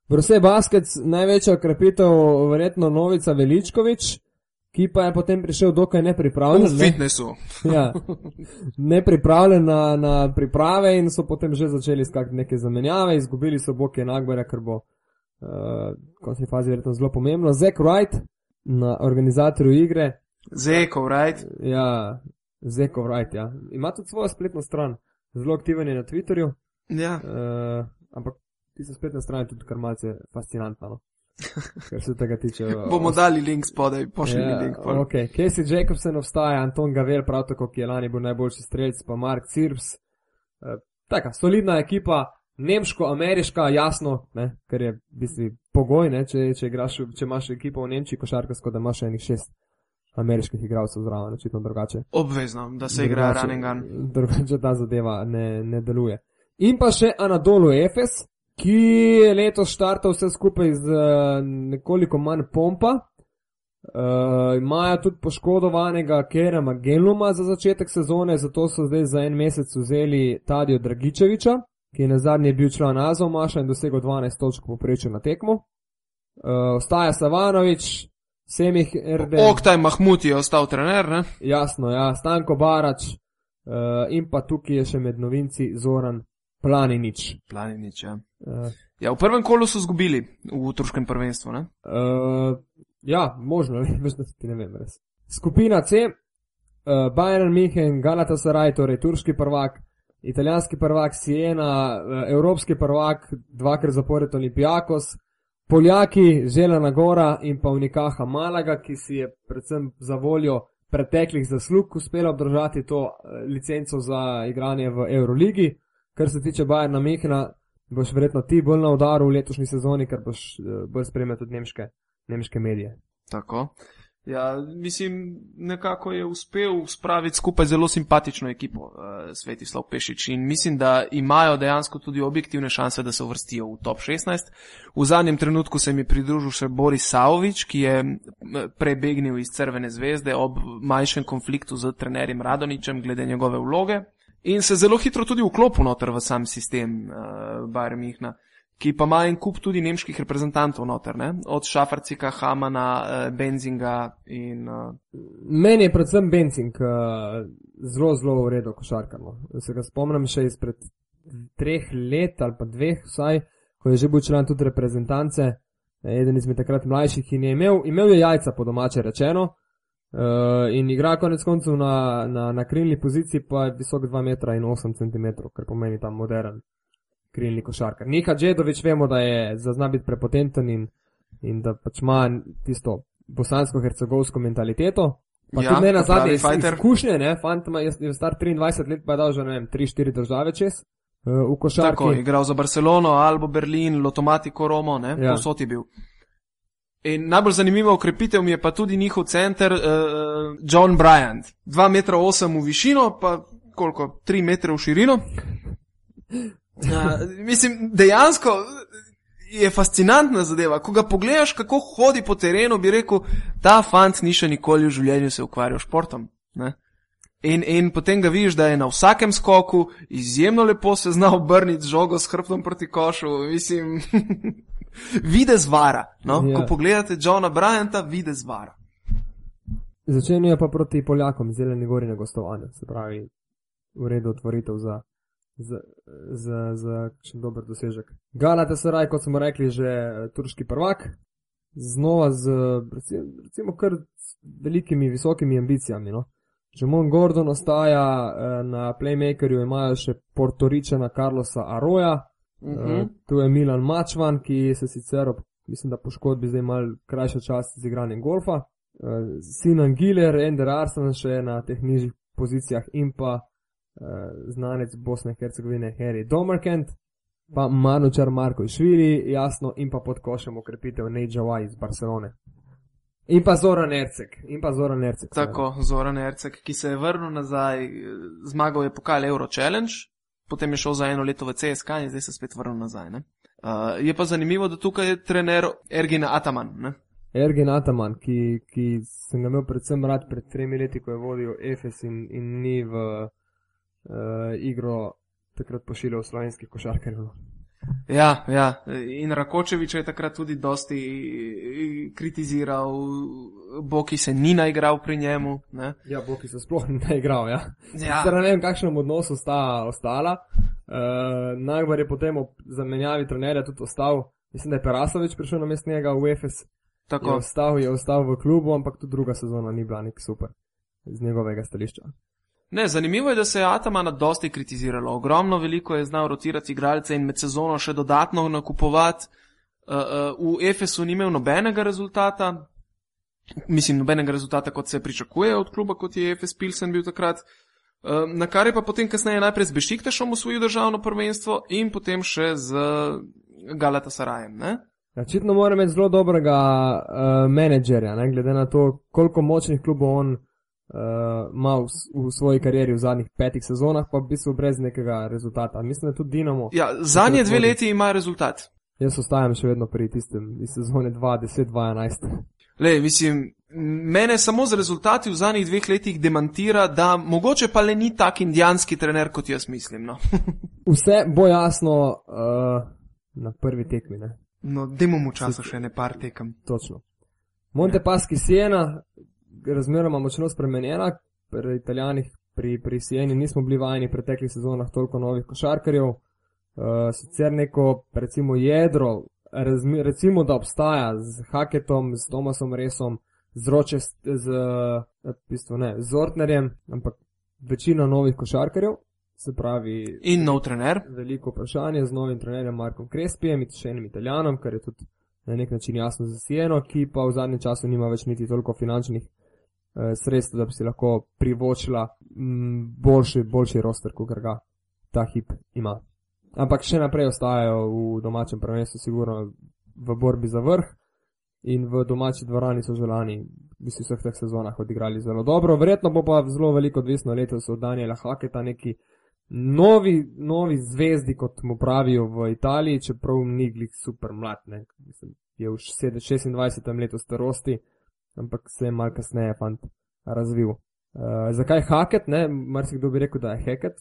Bruse Baskets, največja okrepitev, verjetno Novica Veličkovič ki pa je potem prišel dokaj nepripravljen. V fitnessu. <laughs> ja, nepripravljen na, na priprave in so potem že začeli skakati neke zamenjave, izgubili so Boke Nagbara, ker bo uh, v končni fazi verjetno zelo pomembno. Zack Wright na organizatorju igre. Zeko, right? Ja, Zack Wright, ja. Ima tudi svojo spletno stran, zelo aktiven je na Twitterju. Ja. Uh, ampak tista spletna stran je tudi kar malce fascinantna. No? <laughs> Kar se tega tiče. Bomo dali link spodaj, pošiljni Ja, link. pol. ok, Casey Jacobson obstaja, Anton Gavel, prav tako, ki je lani bil najboljši strelec, pa Mark Cirbs. Uh, taka, solidna ekipa, nemško-ameriška, jasno, ne, ker je v bistvu pogoj, ne, če, če, igraš, če imaš ekipo v Nemčiji košarkarsko, da imaš še enih šest ameriških igralcev zraven, očitno drugače. Obvezno, da se igra Drugače- run and gun. Drugače ta zadeva ne, ne deluje. In pa še Anadolu Efes, ki je letos štartal vse skupaj z eh, nekoliko manj pompa. Uh, imajo tudi poškodovanega Kerema Geluma za začetek sezone, zato so zdaj za en mesec vzeli Tadijo Dragičeviča, ki je na zadnji bil član Azomaša in dosegel 12 točk poprečju na tekmo. Uh, ostaja Savanovič, Semih Erde. Oktaj Mahmut je ostal trener, ne? Jasno, ja, Stanko Barač uh, in pa tukaj je še med novinci Zoran Planinič. Planinič, ja. Uh, Ja, v prvem kolu so zgubili v turškem prvenstvu, ne? uh, ja, možno, <laughs> veš, da ti ne vem res. Skupina C, uh, Bayern München, Galatasaray, torej turški prvak, italijanski prvak Siena, uh, evropski prvak, dvakrat zapored Olimpijakos, Poljaki, Želena Gora in pa Unikaha Malaga, ki si je predvsem za voljo preteklih zaslug uspela obdržati to eh, licenco za igranje v Euroligi. Kar se tiče Bayerna Mehna, boš verjetno ti bolj na udaru v letošnji sezoni, ker boš eh, bolj spremljal tudi nemške, nemške medije. Tako. Ja, mislim, nekako je uspel spraviti skupaj zelo simpatično ekipo uh, Svetislav Pešič in mislim, da imajo dejansko tudi objektivne šanse, da se uvrstijo v top 16. V zadnjem trenutku se mi pridružil še Boris Savovič, ki je m, prebegnil iz Crvene zvezde ob manjšem konfliktu z trenerjem Radoničem glede njegove vloge in se zelo hitro tudi vklopil noter v sam sistem uh, Bayern Mihna ki pa ima en kup tudi nemških reprezentantov noter, ne? od Šafarcika, Hamana, eh, Benzinga in uh, Meni je predvsem Benzing uh, zelo, zelo v redu košarkar. No. Se ga spomnim še izpred treh let ali pa dveh, vsaj, ko je že bil član tudi reprezentance, eh, eden izmed takrat mlajših in je imel, imel je jajca po domače rečeno. Uh, in igra konec koncev na, na, na krilni poziciji, pa je visok 2,8 cm, kar pomeni tam modern krilni košarkar. Nika Džedovič vemo, da je zazna biti prepotenten in, in da pač ima tisto bosansko-hercegovsko mentaliteto. Pa Ja, tudi ne na zadnje iz, izkušnje, ne, fant ima, je, je star 23 let, pa je dal že, ne vem, 3-4 države čez uh, v košarki. tako, igral za Barcelono, Albo Berlin, Lotomatico Romo, ne, Ja. povsod je bil. In najbolj zanimiva ukrepitev mi je pa tudi njihov center, uh, John Bryant. 2,8 m v višino, pa koliko, 3 m v širino. Uh, mislim, dejansko je fascinantna zadeva. Ko ga pogledaš, kako hodi po terenu, bi rekel, ta fant ni še nikoli v življenju se ukvarjal s športom. Ne? In, in potem ga vidiš, da je na vsakem skoku izjemno lepo se zna obrniti z žogo s hrbtom proti košu. Mislim, <laughs> videz vara. No? Ja. Ko pogledate Johna Bryanta, videz vara. Začenjajo pa proti Poljakom, zeleni gori na gostovanju, se pravi, v redu otvoritev za, za, za, za še dober dosežek. Galata Saraj, kot smo rekli, že eh, turški prvak, znova z recimo, recimo kar velikimi, visokimi ambicijami. No. Žemon Gordon ostaja eh, na playmakerju, imajo še Portoričana Carlosa Aroja, Uh Uh, -huh. tu je Milan Mačvan, ki se sicer ob, mislim, da poškodbi zdaj mal krajša čas z igranjem golfa. Sinan Giler, Ender Arsen še na teh nižjih pozicijah in pa znanec Bosne in Hercegovine Harry Domerkent, pa Manučar Marko Išvili, jasno, in pa pod košem okrepitev Nejdžawa iz Barcelone. In pa Zoran Ercek, in pa Zoran Ercek. seveda. Tako, Zoran Ercek, ki se je vrnil nazaj, eh, zmagal je pokal Euro Challenge, potem je šel za eno leto v CSK in zdaj se spet vrnil nazaj. Ne? Uh, je pa zanimivo, da tukaj je trener Ergin Ataman. Ne? Ergen Ataman, ki, ki sem ga imel predvsem rad pred tremi leti, ko je vodil EFES in, in ni v igro takrat pošiljal slovenskih košarkarjev. no. Ja, ja, in Rakočevič je takrat tudi dosti kritiziral, Boki se ni naigral pri njemu. Ne? Ja, Boki so sploh ne igral. Ja. Ja, ne vem, v kakšnem odnosu sta ostala. Uh, Najbolj je potem ob zamenjavi trenerja tudi ostal, mislim, da je Perasovič prišel na mest njega v. Je Tako. ostal, je ostal v klubu, ampak tudi druga sezona ni bila nek super z njegovega stališča. Ne, zanimivo je, da se je Atamana dosti kritiziralo. Ogromno veliko je znal rotirati igralce in med sezono še dodatno nakupovati. Uh, uh, v Efesu ni imel nobenega rezultata, mislim, nobenega rezultata, kot se pričakuje od kluba, kot je Efes Pilsen bil takrat. Uh, na kar je pa potem kasneje najprej z Bešiktašom osvojil državno prvenstvo in potem še z Galata Sarajem. Ne? Očitno mora imeti zelo dobrega uh, menedžerja, ne, glede na to, koliko močnih klubov on uh, ima v, s- v svoji karieri v zadnjih petih sezonah, pa v bistvu brez nekega rezultata. Mislim, da tudi Dinamo. Ja, zadnje dve leti ima rezultat. Jaz ostajam še vedno pri tistem iz sezone 2010-2011. Le, mislim, mene samo z rezultati v zadnjih dveh letih demantira, da mogoče pa le ni tak indijanski trener, kot jaz mislim. No, <laughs> Vse bo jasno uh, na prvi tekmi, ne? no demo mu časa še ne par tekem. točno. Montepaschi Siena, razmeroma močno spremenjena, pri italijanih, pri, pri Sieni nismo bili vajeni v preteklih sezonah toliko novih košarkarjev. Uh, sicer neko, recimo, jedro, razmi, recimo, da obstaja z Haketom, z Tomasom Resom, z Ročest, z, eh, v bistvu ne, z Ortnerjem, ampak večina novih košarkarjev, se pravi, In nov trener. veliko vprašanje z novim trenerjem Markom Krespijem in še enim italijanom, kar je tudi na nek način jasno za Sieno, ki pa v zadnjem času nima več niti toliko finančnih eh, sredstev, da bi si lahko privočila mm, boljši, boljši roster, kot ga ta hip ima. Ampak še naprej ostajajo v domačem prvenstvu, sigurno v borbi za vrh in v domači dvorani so želani, bi si v vseh teh sezonah odigrali zelo dobro. Verjetno bo pa zelo veliko odvisno letos od Daniela Haketa, neki novi, novi zvezdi, kot mu pravijo v Italiji, čeprav ni glih super mlad, ne. Mislim, je v 26. letu starosti, ampak se je mal kasneje fant razvil. Uh, zakaj Haket, ne, marsikdo bi rekel, da je Haket,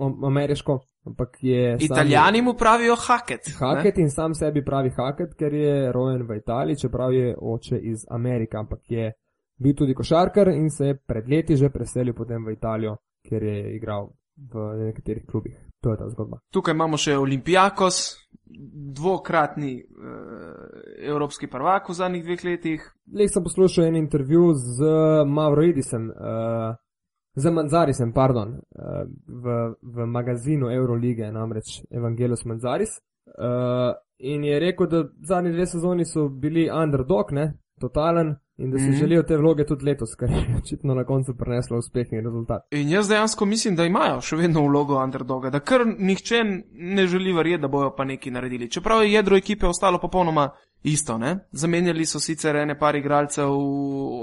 am- ameriško, ampak je. sam- Italijani mu pravijo haket. ne? Haket in sam sebi pravi Haket, ker je rojen v Italiji, čeprav je oče iz Amerike, ampak je bil tudi košarkar in se je pred leti že preselil potem v Italijo, ker je igral v nekaterih klubih. To je ta zgodba. Tukaj imamo še Olimpijakos, dvokratni uh, evropski prvak v zadnjih dveh letih. Leh sem poslušal en intervju z Mavroidisem, uh, z Manzarisem, pardon, uh, v, v magazinu Eurolige, namreč Evangelos Manzaris. Uh, in je rekel, da zadnji dve sezoni so bili underdog, ne, totalen, in da si mm -hmm. želijo te vloge tudi letos, kar je očitno na koncu prineslo uspeh in rezultat. In jaz dejansko mislim, da imajo še vedno vlogo underdoga, da kar nihče ne želi verjeti, da bojo pa nekaj naredili. Čeprav je jedro ekipe ostalo popolnoma isto, ne? Zamenjali so sicer ene par igralcev,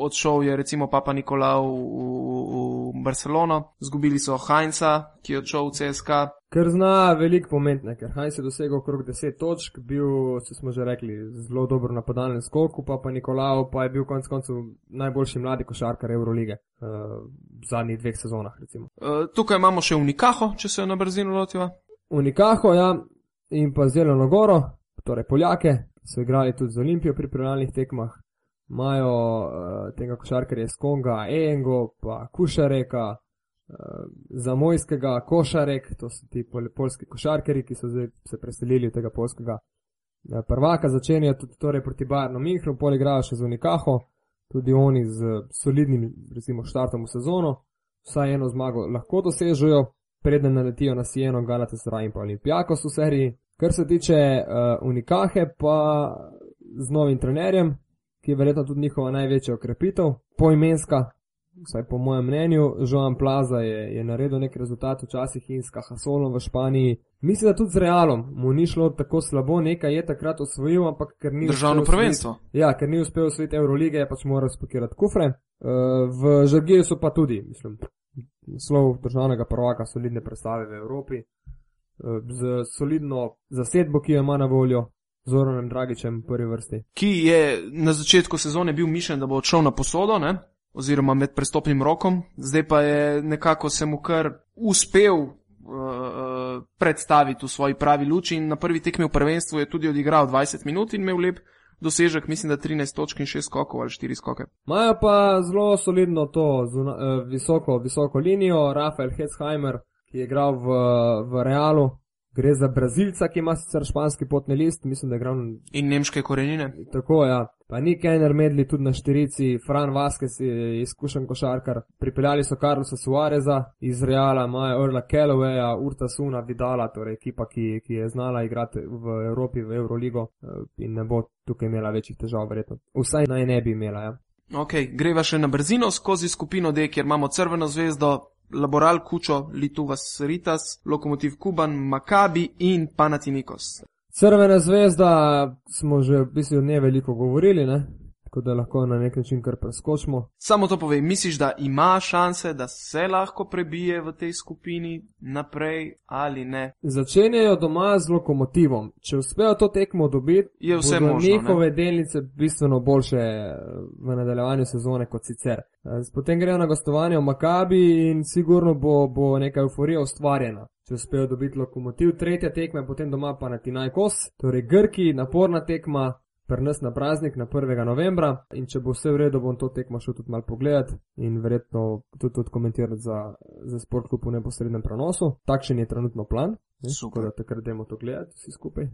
odšel je recimo Papa Nikolau v, v Barcelono, zgubili so Heinza, ki je odšel v CSK. Ker zna veliko pometne, ker Heinz je dosegel okrog 10 točk, bil, če smo že rekli, zelo dober na podalnem skoku, pa pa Nikolao pa je bil konec koncev najboljši mladi košarkar Eurolige uh, v zadnjih dveh sezonah. Recimo. Uh, tukaj imamo še Unikaho, če se jo na brzino lotiva. Unikaho, ja, in pa Zeleno Goro, torej Poljake, so igrali tudi z Olimpijo pri pripravljalnih tekmah, imajo uh, tega košarkarja iz Konga, Engo, pa Kušareka, uh, Zamojskega, Košarek, to so ti pol, polski košarkari, ki so zdaj se preselili v tega polskega uh, prvaka, začenjajo tudi torej proti Bayernu Minhnu, pol igrajo še z Unikaho, tudi oni z solidnim, recimo, štartom v sezono, vsaj eno zmago lahko dosežejo, preden naletijo na Sieno, Galatasaray in pa Olimpijakos v seriji. Kar se tiče uh, Unikahe, pa z novim trenerjem, ki je verjetno tudi njihova največja okrepitev, poimenska, vsaj po mojem mnenju, Joan Plaza je, je naredil nek rezultat včasih in s Cahasolom v Španiji. Mislim, da tudi z Realom mu ni šlo tako slabo, nekaj je takrat osvojil, ampak ker ni Državno prvenstvo. osvojiti- Ja, ker ni uspel osvojiti Eurolige, je pač moral spakirati kufre. Uh, v Žargiju so pa tudi, mislim, naslov državnega prvaka, solidne predstave v Evropi, z solidno zasedbo, ki jo ima na voljo, Zoranem Dragičem v prvi vrsti. ki je na začetku sezone bil mišljen, da bo odšel na posodo, ne? oziroma med prestopnim rokom, zdaj pa je nekako se mu kar uspel uh, predstaviti v svoji pravi luči in na prvi tekmi v prvenstvu je tudi odigral 20 minut in imel lep dosežek, mislim, da 13 točk in 6 skokov ali 4 skoke. Imajo pa zelo solidno to zuna, uh, visoko, visoko linijo, Rafael Hetzheimer, ki je igral v, v Realu, Gre za Brazilca, ki ima sicer španski potni list, mislim, da je igral In nemške korenine. tako, ja. Pa ni Kenner Medli tudi na štirici, Fran Vasquez je izkušen košarkar. Pripeljali so Carlosa Suareza iz Reala, imajo Orla Callawaya, Urta Suna, Vidala, torej ekipa, ki, ki je znala igrati v Evropi, v Euroligo eh, in ne bo tukaj imela večjih težav, verjetno. Vsaj naj ne bi imela, ja. Ok, greva še na brzino skozi skupino D, kjer imamo Crveno zvezdo, Laboral Kučo, Lituvas Ritas, Lokomotiv Kuban, Makabi in Panathinaikos. Crvena zvezda smo že v bistvu njej veliko govorili, ne? Tako da lahko na nek način kar preskočimo. Samo to povej, misliš, da ima šanse, da se lahko prebije v tej skupini naprej ali ne? Začenjajo doma z lokomotivom. Če uspejo to tekmo dobiti, Je vse možno, ne? njihove delnice bistveno boljše eh, v nadaljevanju sezone kot sicer. Eh, Potem grejo na gostovanje v Makabi in sigurno bo, bo neka euforija ustvarjena. Če uspejo dobiti lokomotiv, tretja tekma je potem doma pa na Tinajkos, torej Grki, naporna tekma, pri nas na praznik na 1. novembra in če bo vse v redu, bom to tekmo šel tudi malo pogledat in verjetno tudi, tudi komentirati za, za sport klub v neposrednem prenosu. Takšen je trenutno plan. ne, tako Da takrat idemo to gledati vsi skupaj.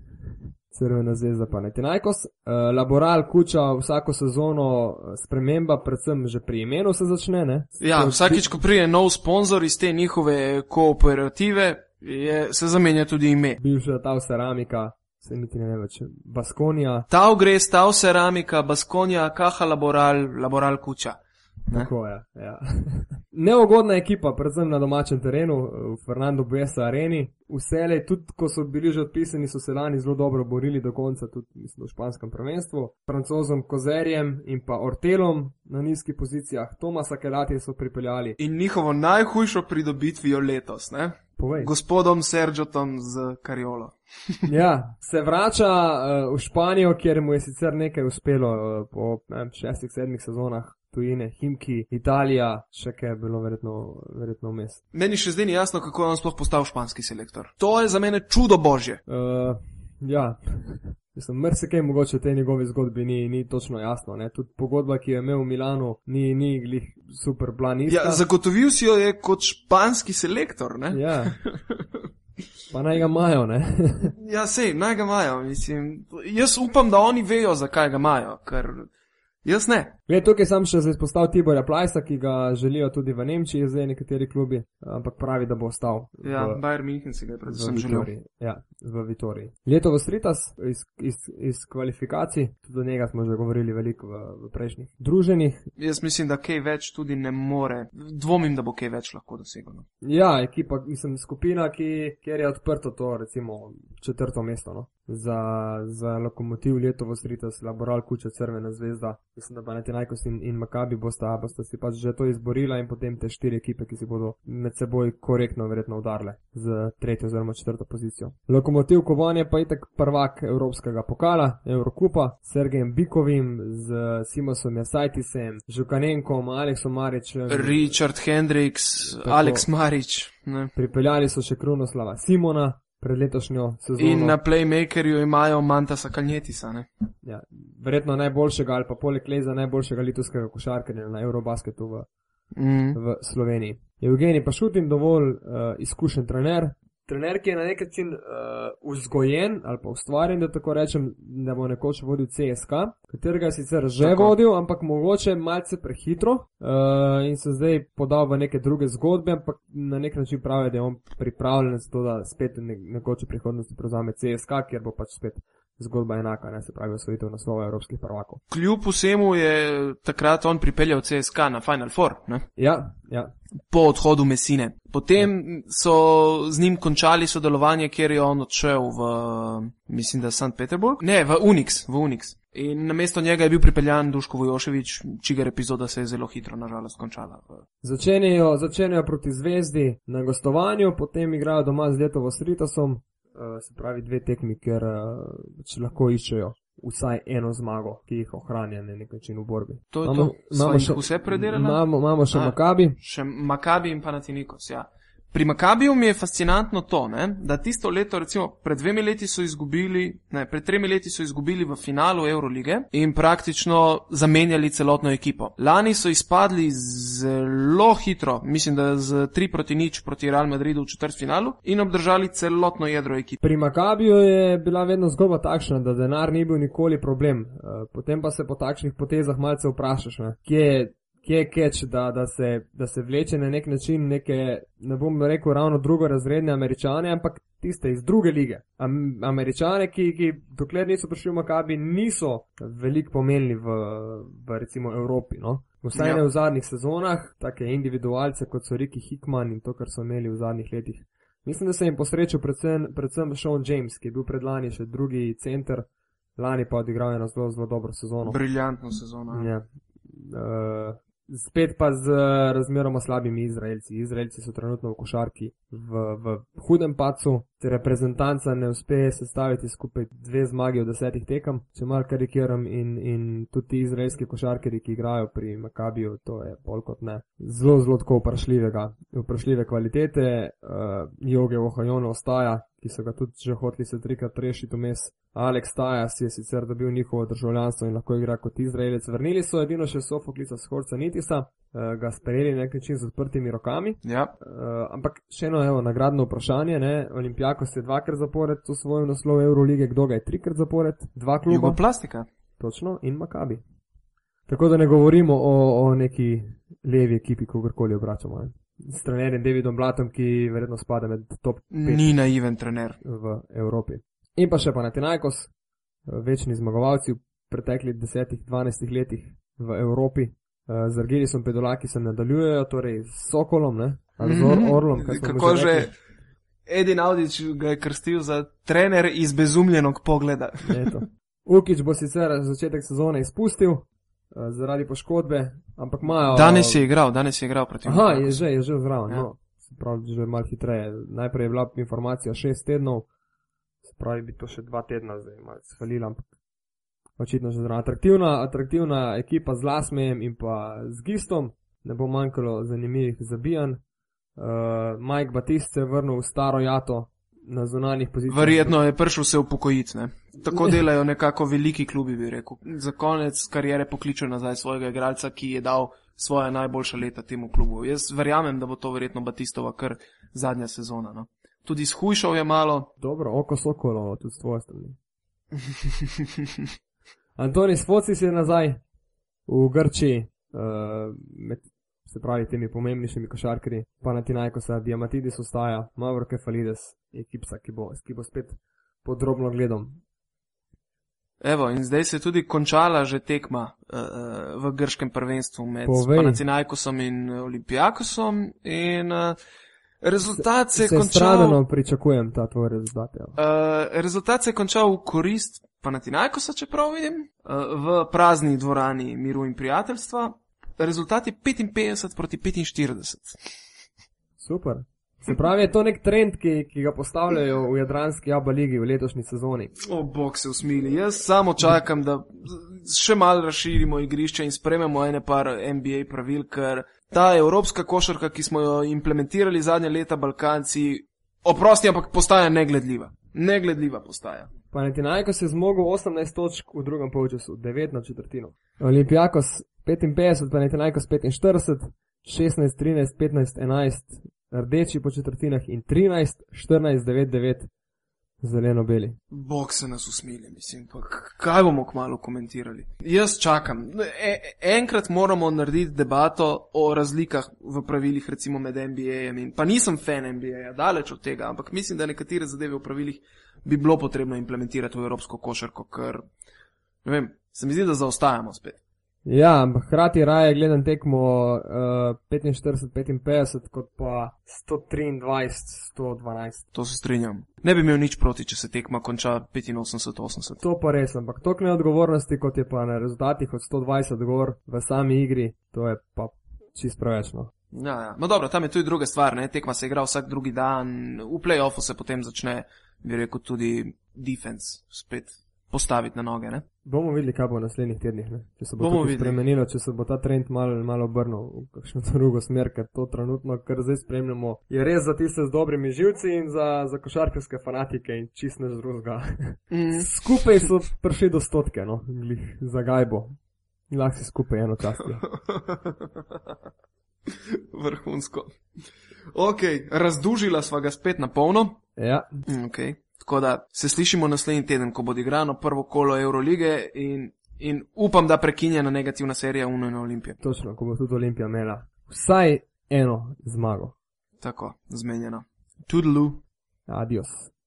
Crvena zvezda pa Netinajkos. Uh, Laboral kuča vsako sezono eh, sprememba, predvsem že pri imenu se začne. Ne? Ja, To- vsakič, ko prije nov sponzor iz te njihove kooperative, je, se zamenja tudi ime. Bivša ta ceramika, se niti ne vem več, Baskonija. Tav gre, stav ceramika, Baskonja, Kaha Laboral, Laboral Kuča. Ne? Tako je. Ja. <laughs> Neugodna ekipa, predvsem na domačem terenu, v Fernando Buesa areni. Vselej, tudi ko so bili že odpisani, so se lani zelo dobro borili do konca, tudi mislim, v španskem prvenstvu. Francozom Kozerjem in pa Ortelom na nizkih pozicijah, Tomasa Kelati so pripeljali. In njihovo najhujšo pridobitvijo letos, ne? Povej. Gospodom Sergiotom z Kariolo. <laughs> Ja, se vrača uh, v Španijo, kjer mu je sicer nekaj uspelo uh, po ne, šestih, sedmih sezonah. Tujine, Himki, Italija, še kaj je bilo verjetno, verjetno vmes. Meni še zdaj ni jasno, kako je on sploh postal španski selektor. To je za mene čudo božje. Uh, ja, mislim, mrsikaj mogoče v tej njegovi zgodbi ni, ni točno jasno. Ne? Tudi pogodba, ki jo je imel v Milanu, ni, ni glih super planista. Ja, zagotovil si jo je kot španski selektor, ne? ja. <laughs> Pa naj ga imajo, ne? Ja, sej, naj ga imajo, mislim. Jaz upam, da oni vejo, zakaj ga imajo, ker jaz ne. Gled, tukaj sem še izpostavil Tiborja Plajsa, ki ga želijo tudi v Nemčiji, zdaj nekateri klubi, ampak pravi, da bo ostal. Ja, v, Bayern München si ga je predvsem želel. Ja, v Vitoriji. Leto v Stritas iz, iz, iz kvalifikacij, tudi do njega smo že govorili veliko v, v prejšnjih druženjih. Jaz mislim, da kaj več tudi ne more. Dvomim, da bo kaj več lahko dosegel. no. Ja, ekipa, mislim, skupina, ki, kjer je odprto to, recimo, četrto mesto. No? Za, za lokomotiv leto v Stritas, Laboral, Kuča, Crvena zvezda, mislim, da pa Netinajkos in, in Makabi bosta, bosta si pač že to izborila in potem te štiri ekipe, ki si bodo med seboj korektno verjetno udarile z tretjo oziroma četrto pozicijo. Lokomotiv Koban je pa itak prvak Evropskega pokala, Evrokupa, s Sergejem Bikovim, z Simosom Jasajtisem, Žukanenkom, Aleksom Maričem. Richard Hendricks. Alex Marič. Ne? Pripeljali so še Krunoslava Simona pred letošnjo sezono. In na playmakerju imajo Mantasa Kalnjetisa. Ne? ja, verjetno najboljšega ali pa poleg Leza najboljšega litovskega košarkarja na Eurobasketu v, Mm. v Sloveniji. Evgenij Pašutin, dovolj uh, izkušen trener. Trener, ki je na nek način uh, vzgojen ali pa ustvarjen, da tako rečem, da bo nekoč vodil CSK, katerega je sicer že Tako. vodil, ampak mogoče malce prehitro uh, in se zdaj podal v neke druge zgodbe, ampak na nek način pravi, da je on pripravljen za to, da spet ne, nekoč v prihodnosti prevzame CSK, kjer bo pač spet zgodba enaka, ne se pravi osvojitev naslova evropskih prvakov. Kljub vsemu je takrat on pripeljal CSK na Final Four. Ne? Ja, ja, po odhodu Mesine. Potem so z njim končali sodelovanje, kjer je on odšel v, mislim, da St. Peterburg, ne, v Unix, v Unix. In namesto njega je bil pripeljan Duško Vojoševič, čigar epizoda se je zelo hitro, nažalost, končala. Začenjajo, začenjajo proti zvezdi na gostovanju, potem igrajo doma z Letovo Stritasom, uh, se pravi dve tekmi, ker uh, lahko iščejo vsaj eno zmago, ki jih ohranja na nek način v borbi. To je Imamo- to. imamo Imamo še- vse predelali? Imamo, imamo še A. Makabi, Še Makabi in Panathinaikos, ja. Pri Makabiju mi je fascinantno to, ne, da tisto leto, recimo pred dvemi leti so izgubili, ne, pred tremi leti so izgubili v finalu Eurolige in praktično zamenjali celotno ekipo. Lani so izpadli zelo hitro, mislim, da z 3 proti nič proti Real Madridu v četrt finalu in obdržali celotno jedro ekipe. Pri Makabiju je bila vedno zgodba takšna, da denar ni bil nikoli problem. Eh, Potem pa se po takšnih potezah malce vprašaš, ne, kje je kje je keč, da, da, se, da se vleče na nek način neke, ne bom rekel ravno drugorazredne američane, ampak tiste iz druge lige. Am, američane, ki, ki dokler niso prišli v Makabi, niso veliko pomenili v, v recimo Evropi. No? Vsaj Ja. ne v zadnjih sezonah, take individualce kot so Ricky Hickman in to, kar so imeli v zadnjih letih. Mislim, da se jim posrečil predvsem, predvsem Sean James, ki je bil predlani še drugi center, lani pa odigral eno zelo, zelo dobro sezono. Briljantno sezono. Ja. Uh, spet pa z razmeroma slabimi Izraelci. Izraelci so trenutno v košarki v, v hudem pacu, te reprezentanca ne uspe sestaviti skupaj dve zmagi v desetih tekam, če mal karikiram, in, in tudi ti izraelski košarkeri, ki igrajo pri Makabiju, to je pol kot ne. Zelo, zelo tako vprašljivega, vprašljive kvalitete. Uh, Joge Ohajon ostaja, ki so ga tudi že hoteli se trikrat rešiti vmes. Alex Tajas je sicer dobil njihovo državljanstvo in lahko igra kot Izraelec. Vrnili so edino še Sofoklica Skorca Nitisa, eh, ga sprejeli na nek način z odprtimi rokami. Ja. Uh, ampak še eno evo, nagradno vprašanje, ne? Olimpijakos je dvakrat zapored osvojil naslov Eurolige, kdo ga je trikrat zapored? Dva kluba. Jugoplastika. Točno, in Makabi. Tako da ne govorimo o, o neki levi ekipi, kogarkoli obračamo. Ne? S trenerjem Davidom Blatom, ki verjetno spada med top 5 Ni naiven trener. v Evropi. In pa še Panathinaikos, večni zmagovalci v preteklih 10-12 letih v Evropi. Eh, Z Argelisom Pedolaki se nadaljujejo, torej s Sokolom, ne? ali z Or Mhm. Orlom. Kako že. Edin Audič ga je krstil za trener izbezumljenog pogleda. Eto. Ukič bo sicer začetek sezone izpustil zaradi poškodbe, ampak imajo. Danes je igral, danes je igral proti Aha, je že, je že zraven. Ja. No, se pravi, že malo hitreje. Najprej je bila informacija šest tednov, se pravi, bi to še dva tedna zdaj malce falila, ampak očitno že zraven. Atraktivna, atraktivna ekipa z Lasmejem in pa z Gistom, ne bo manjkalo zanimivih zabijanj. Uh, Mike Batist se je vrnil v staro jato na zunanjih pozicijah. Verjetno je prišel se upokojiti. Ne? Tako <laughs> delajo nekako veliki klubi, bi rekel. Za konec karijere pokličejo nazaj svojega igralca, ki je dal svoje najboljša leta temu klubu. Jaz verjamem, da bo to verjetno Batistova kar zadnja sezona. No? Tudi shujšal je malo. Dobro, oko sokolo, tudi s tvoje strani. <laughs> Antonis Focis je nazaj v Grčiji, uh, med, se pravi, temi pomembnejšimi košarkarji, pa na Tinajkosa, Diamatidis ostaja, Mavro Kefalides, ekipca, ki bo, ki bo spet podrobno gledom. Evo, in zdaj se je tudi končala že tekma uh, v grškem prvenstvu med. Panathinaikosom in Olimpijakosom. In uh, rezultat se je Se končal. stradano pričakujem ta tvoj rezultat. Ja. Uh, rezultat se je končal v korist Panathinaikosa, čeprav vidim, uh, v prazni dvorani miru in prijateljstva. Rezultat je 55 proti 45. Super. Se pravi, je to nek trend, ki, ki ga postavljajo v Jadranski Aba ligi v letošnji sezoni. O, bog se usmili. Jaz samo čakam, da še malo razširimo igrišče in sprememo ene par NBA pravil, ker ta evropska košarka, ki smo jo implementirali zadnje leta Balkanci, oprosti, ampak postaja negledljiva. Negledljiva postaja. Panathinaikos je zmogel 18 točk v drugem polčasu, 9 na četrtino. Olimpijakos 55, Panathinaikos 45, 16, 13, 15, 11, rdeči po četrtinah in 13, 14, 9, 9, zeleno-beli. Bog se nas usmili, mislim, pa kaj bomo kmalo komentirali. Jaz čakam. E, enkrat moramo narediti debato o razlikah v pravilih, recimo med NBA-jem in pa nisem fan NBA-ja, daleč od tega, ampak mislim, da nekatere zadeve v pravilih bi bilo potrebno implementirati v evropsko košarko, ker, ne vem, se mi zdi, da zaostajamo spet. Ja, ampak hkrati raje gledam tekmo uh, 45-55, kot pa 123-112. To se strinjam. Ne bi imel nič proti, če se tekma konča 85-80. To pa res, ampak toliko neodgovornosti, kot je pa na rezultatih od 120 gor v sami igri, to je pa čist preveč. No. Ja, ja. No dobro, tam je tudi druga stvar, ne? tekma se igra vsak drugi dan, v playoffu se potem začne, bi rekel, tudi defense spet postaviti na noge. Ne? Bomo videli, kaj bo v naslednjih tednih. Ne? Če se bo to spremenilo, če se bo ta trend malo, malo obrnil v kakšno <laughs> drugo smer, ker to trenutno, kar zdaj spremljamo, je res za tiste z dobrimi živci in za, za košarkarske fanatike in čist ne drugega. Mm. <laughs> Skupaj so prišli do stotke, no, glih za gajbo. Lahko si skupaj eno čast. <laughs> Vrhunsko. Ok, razdužila sva ga spet na polno. Ja, Okay. Tako da se slišimo naslednji teden, ko bo odigrano prvo kolo Eurolige in, in upam, da prekinjena negativna serija Uno in Olimpije. točno, ko bo tudi Olimpija imela vsaj eno zmago. Tako, zmenjeno. Tudelu. Adios.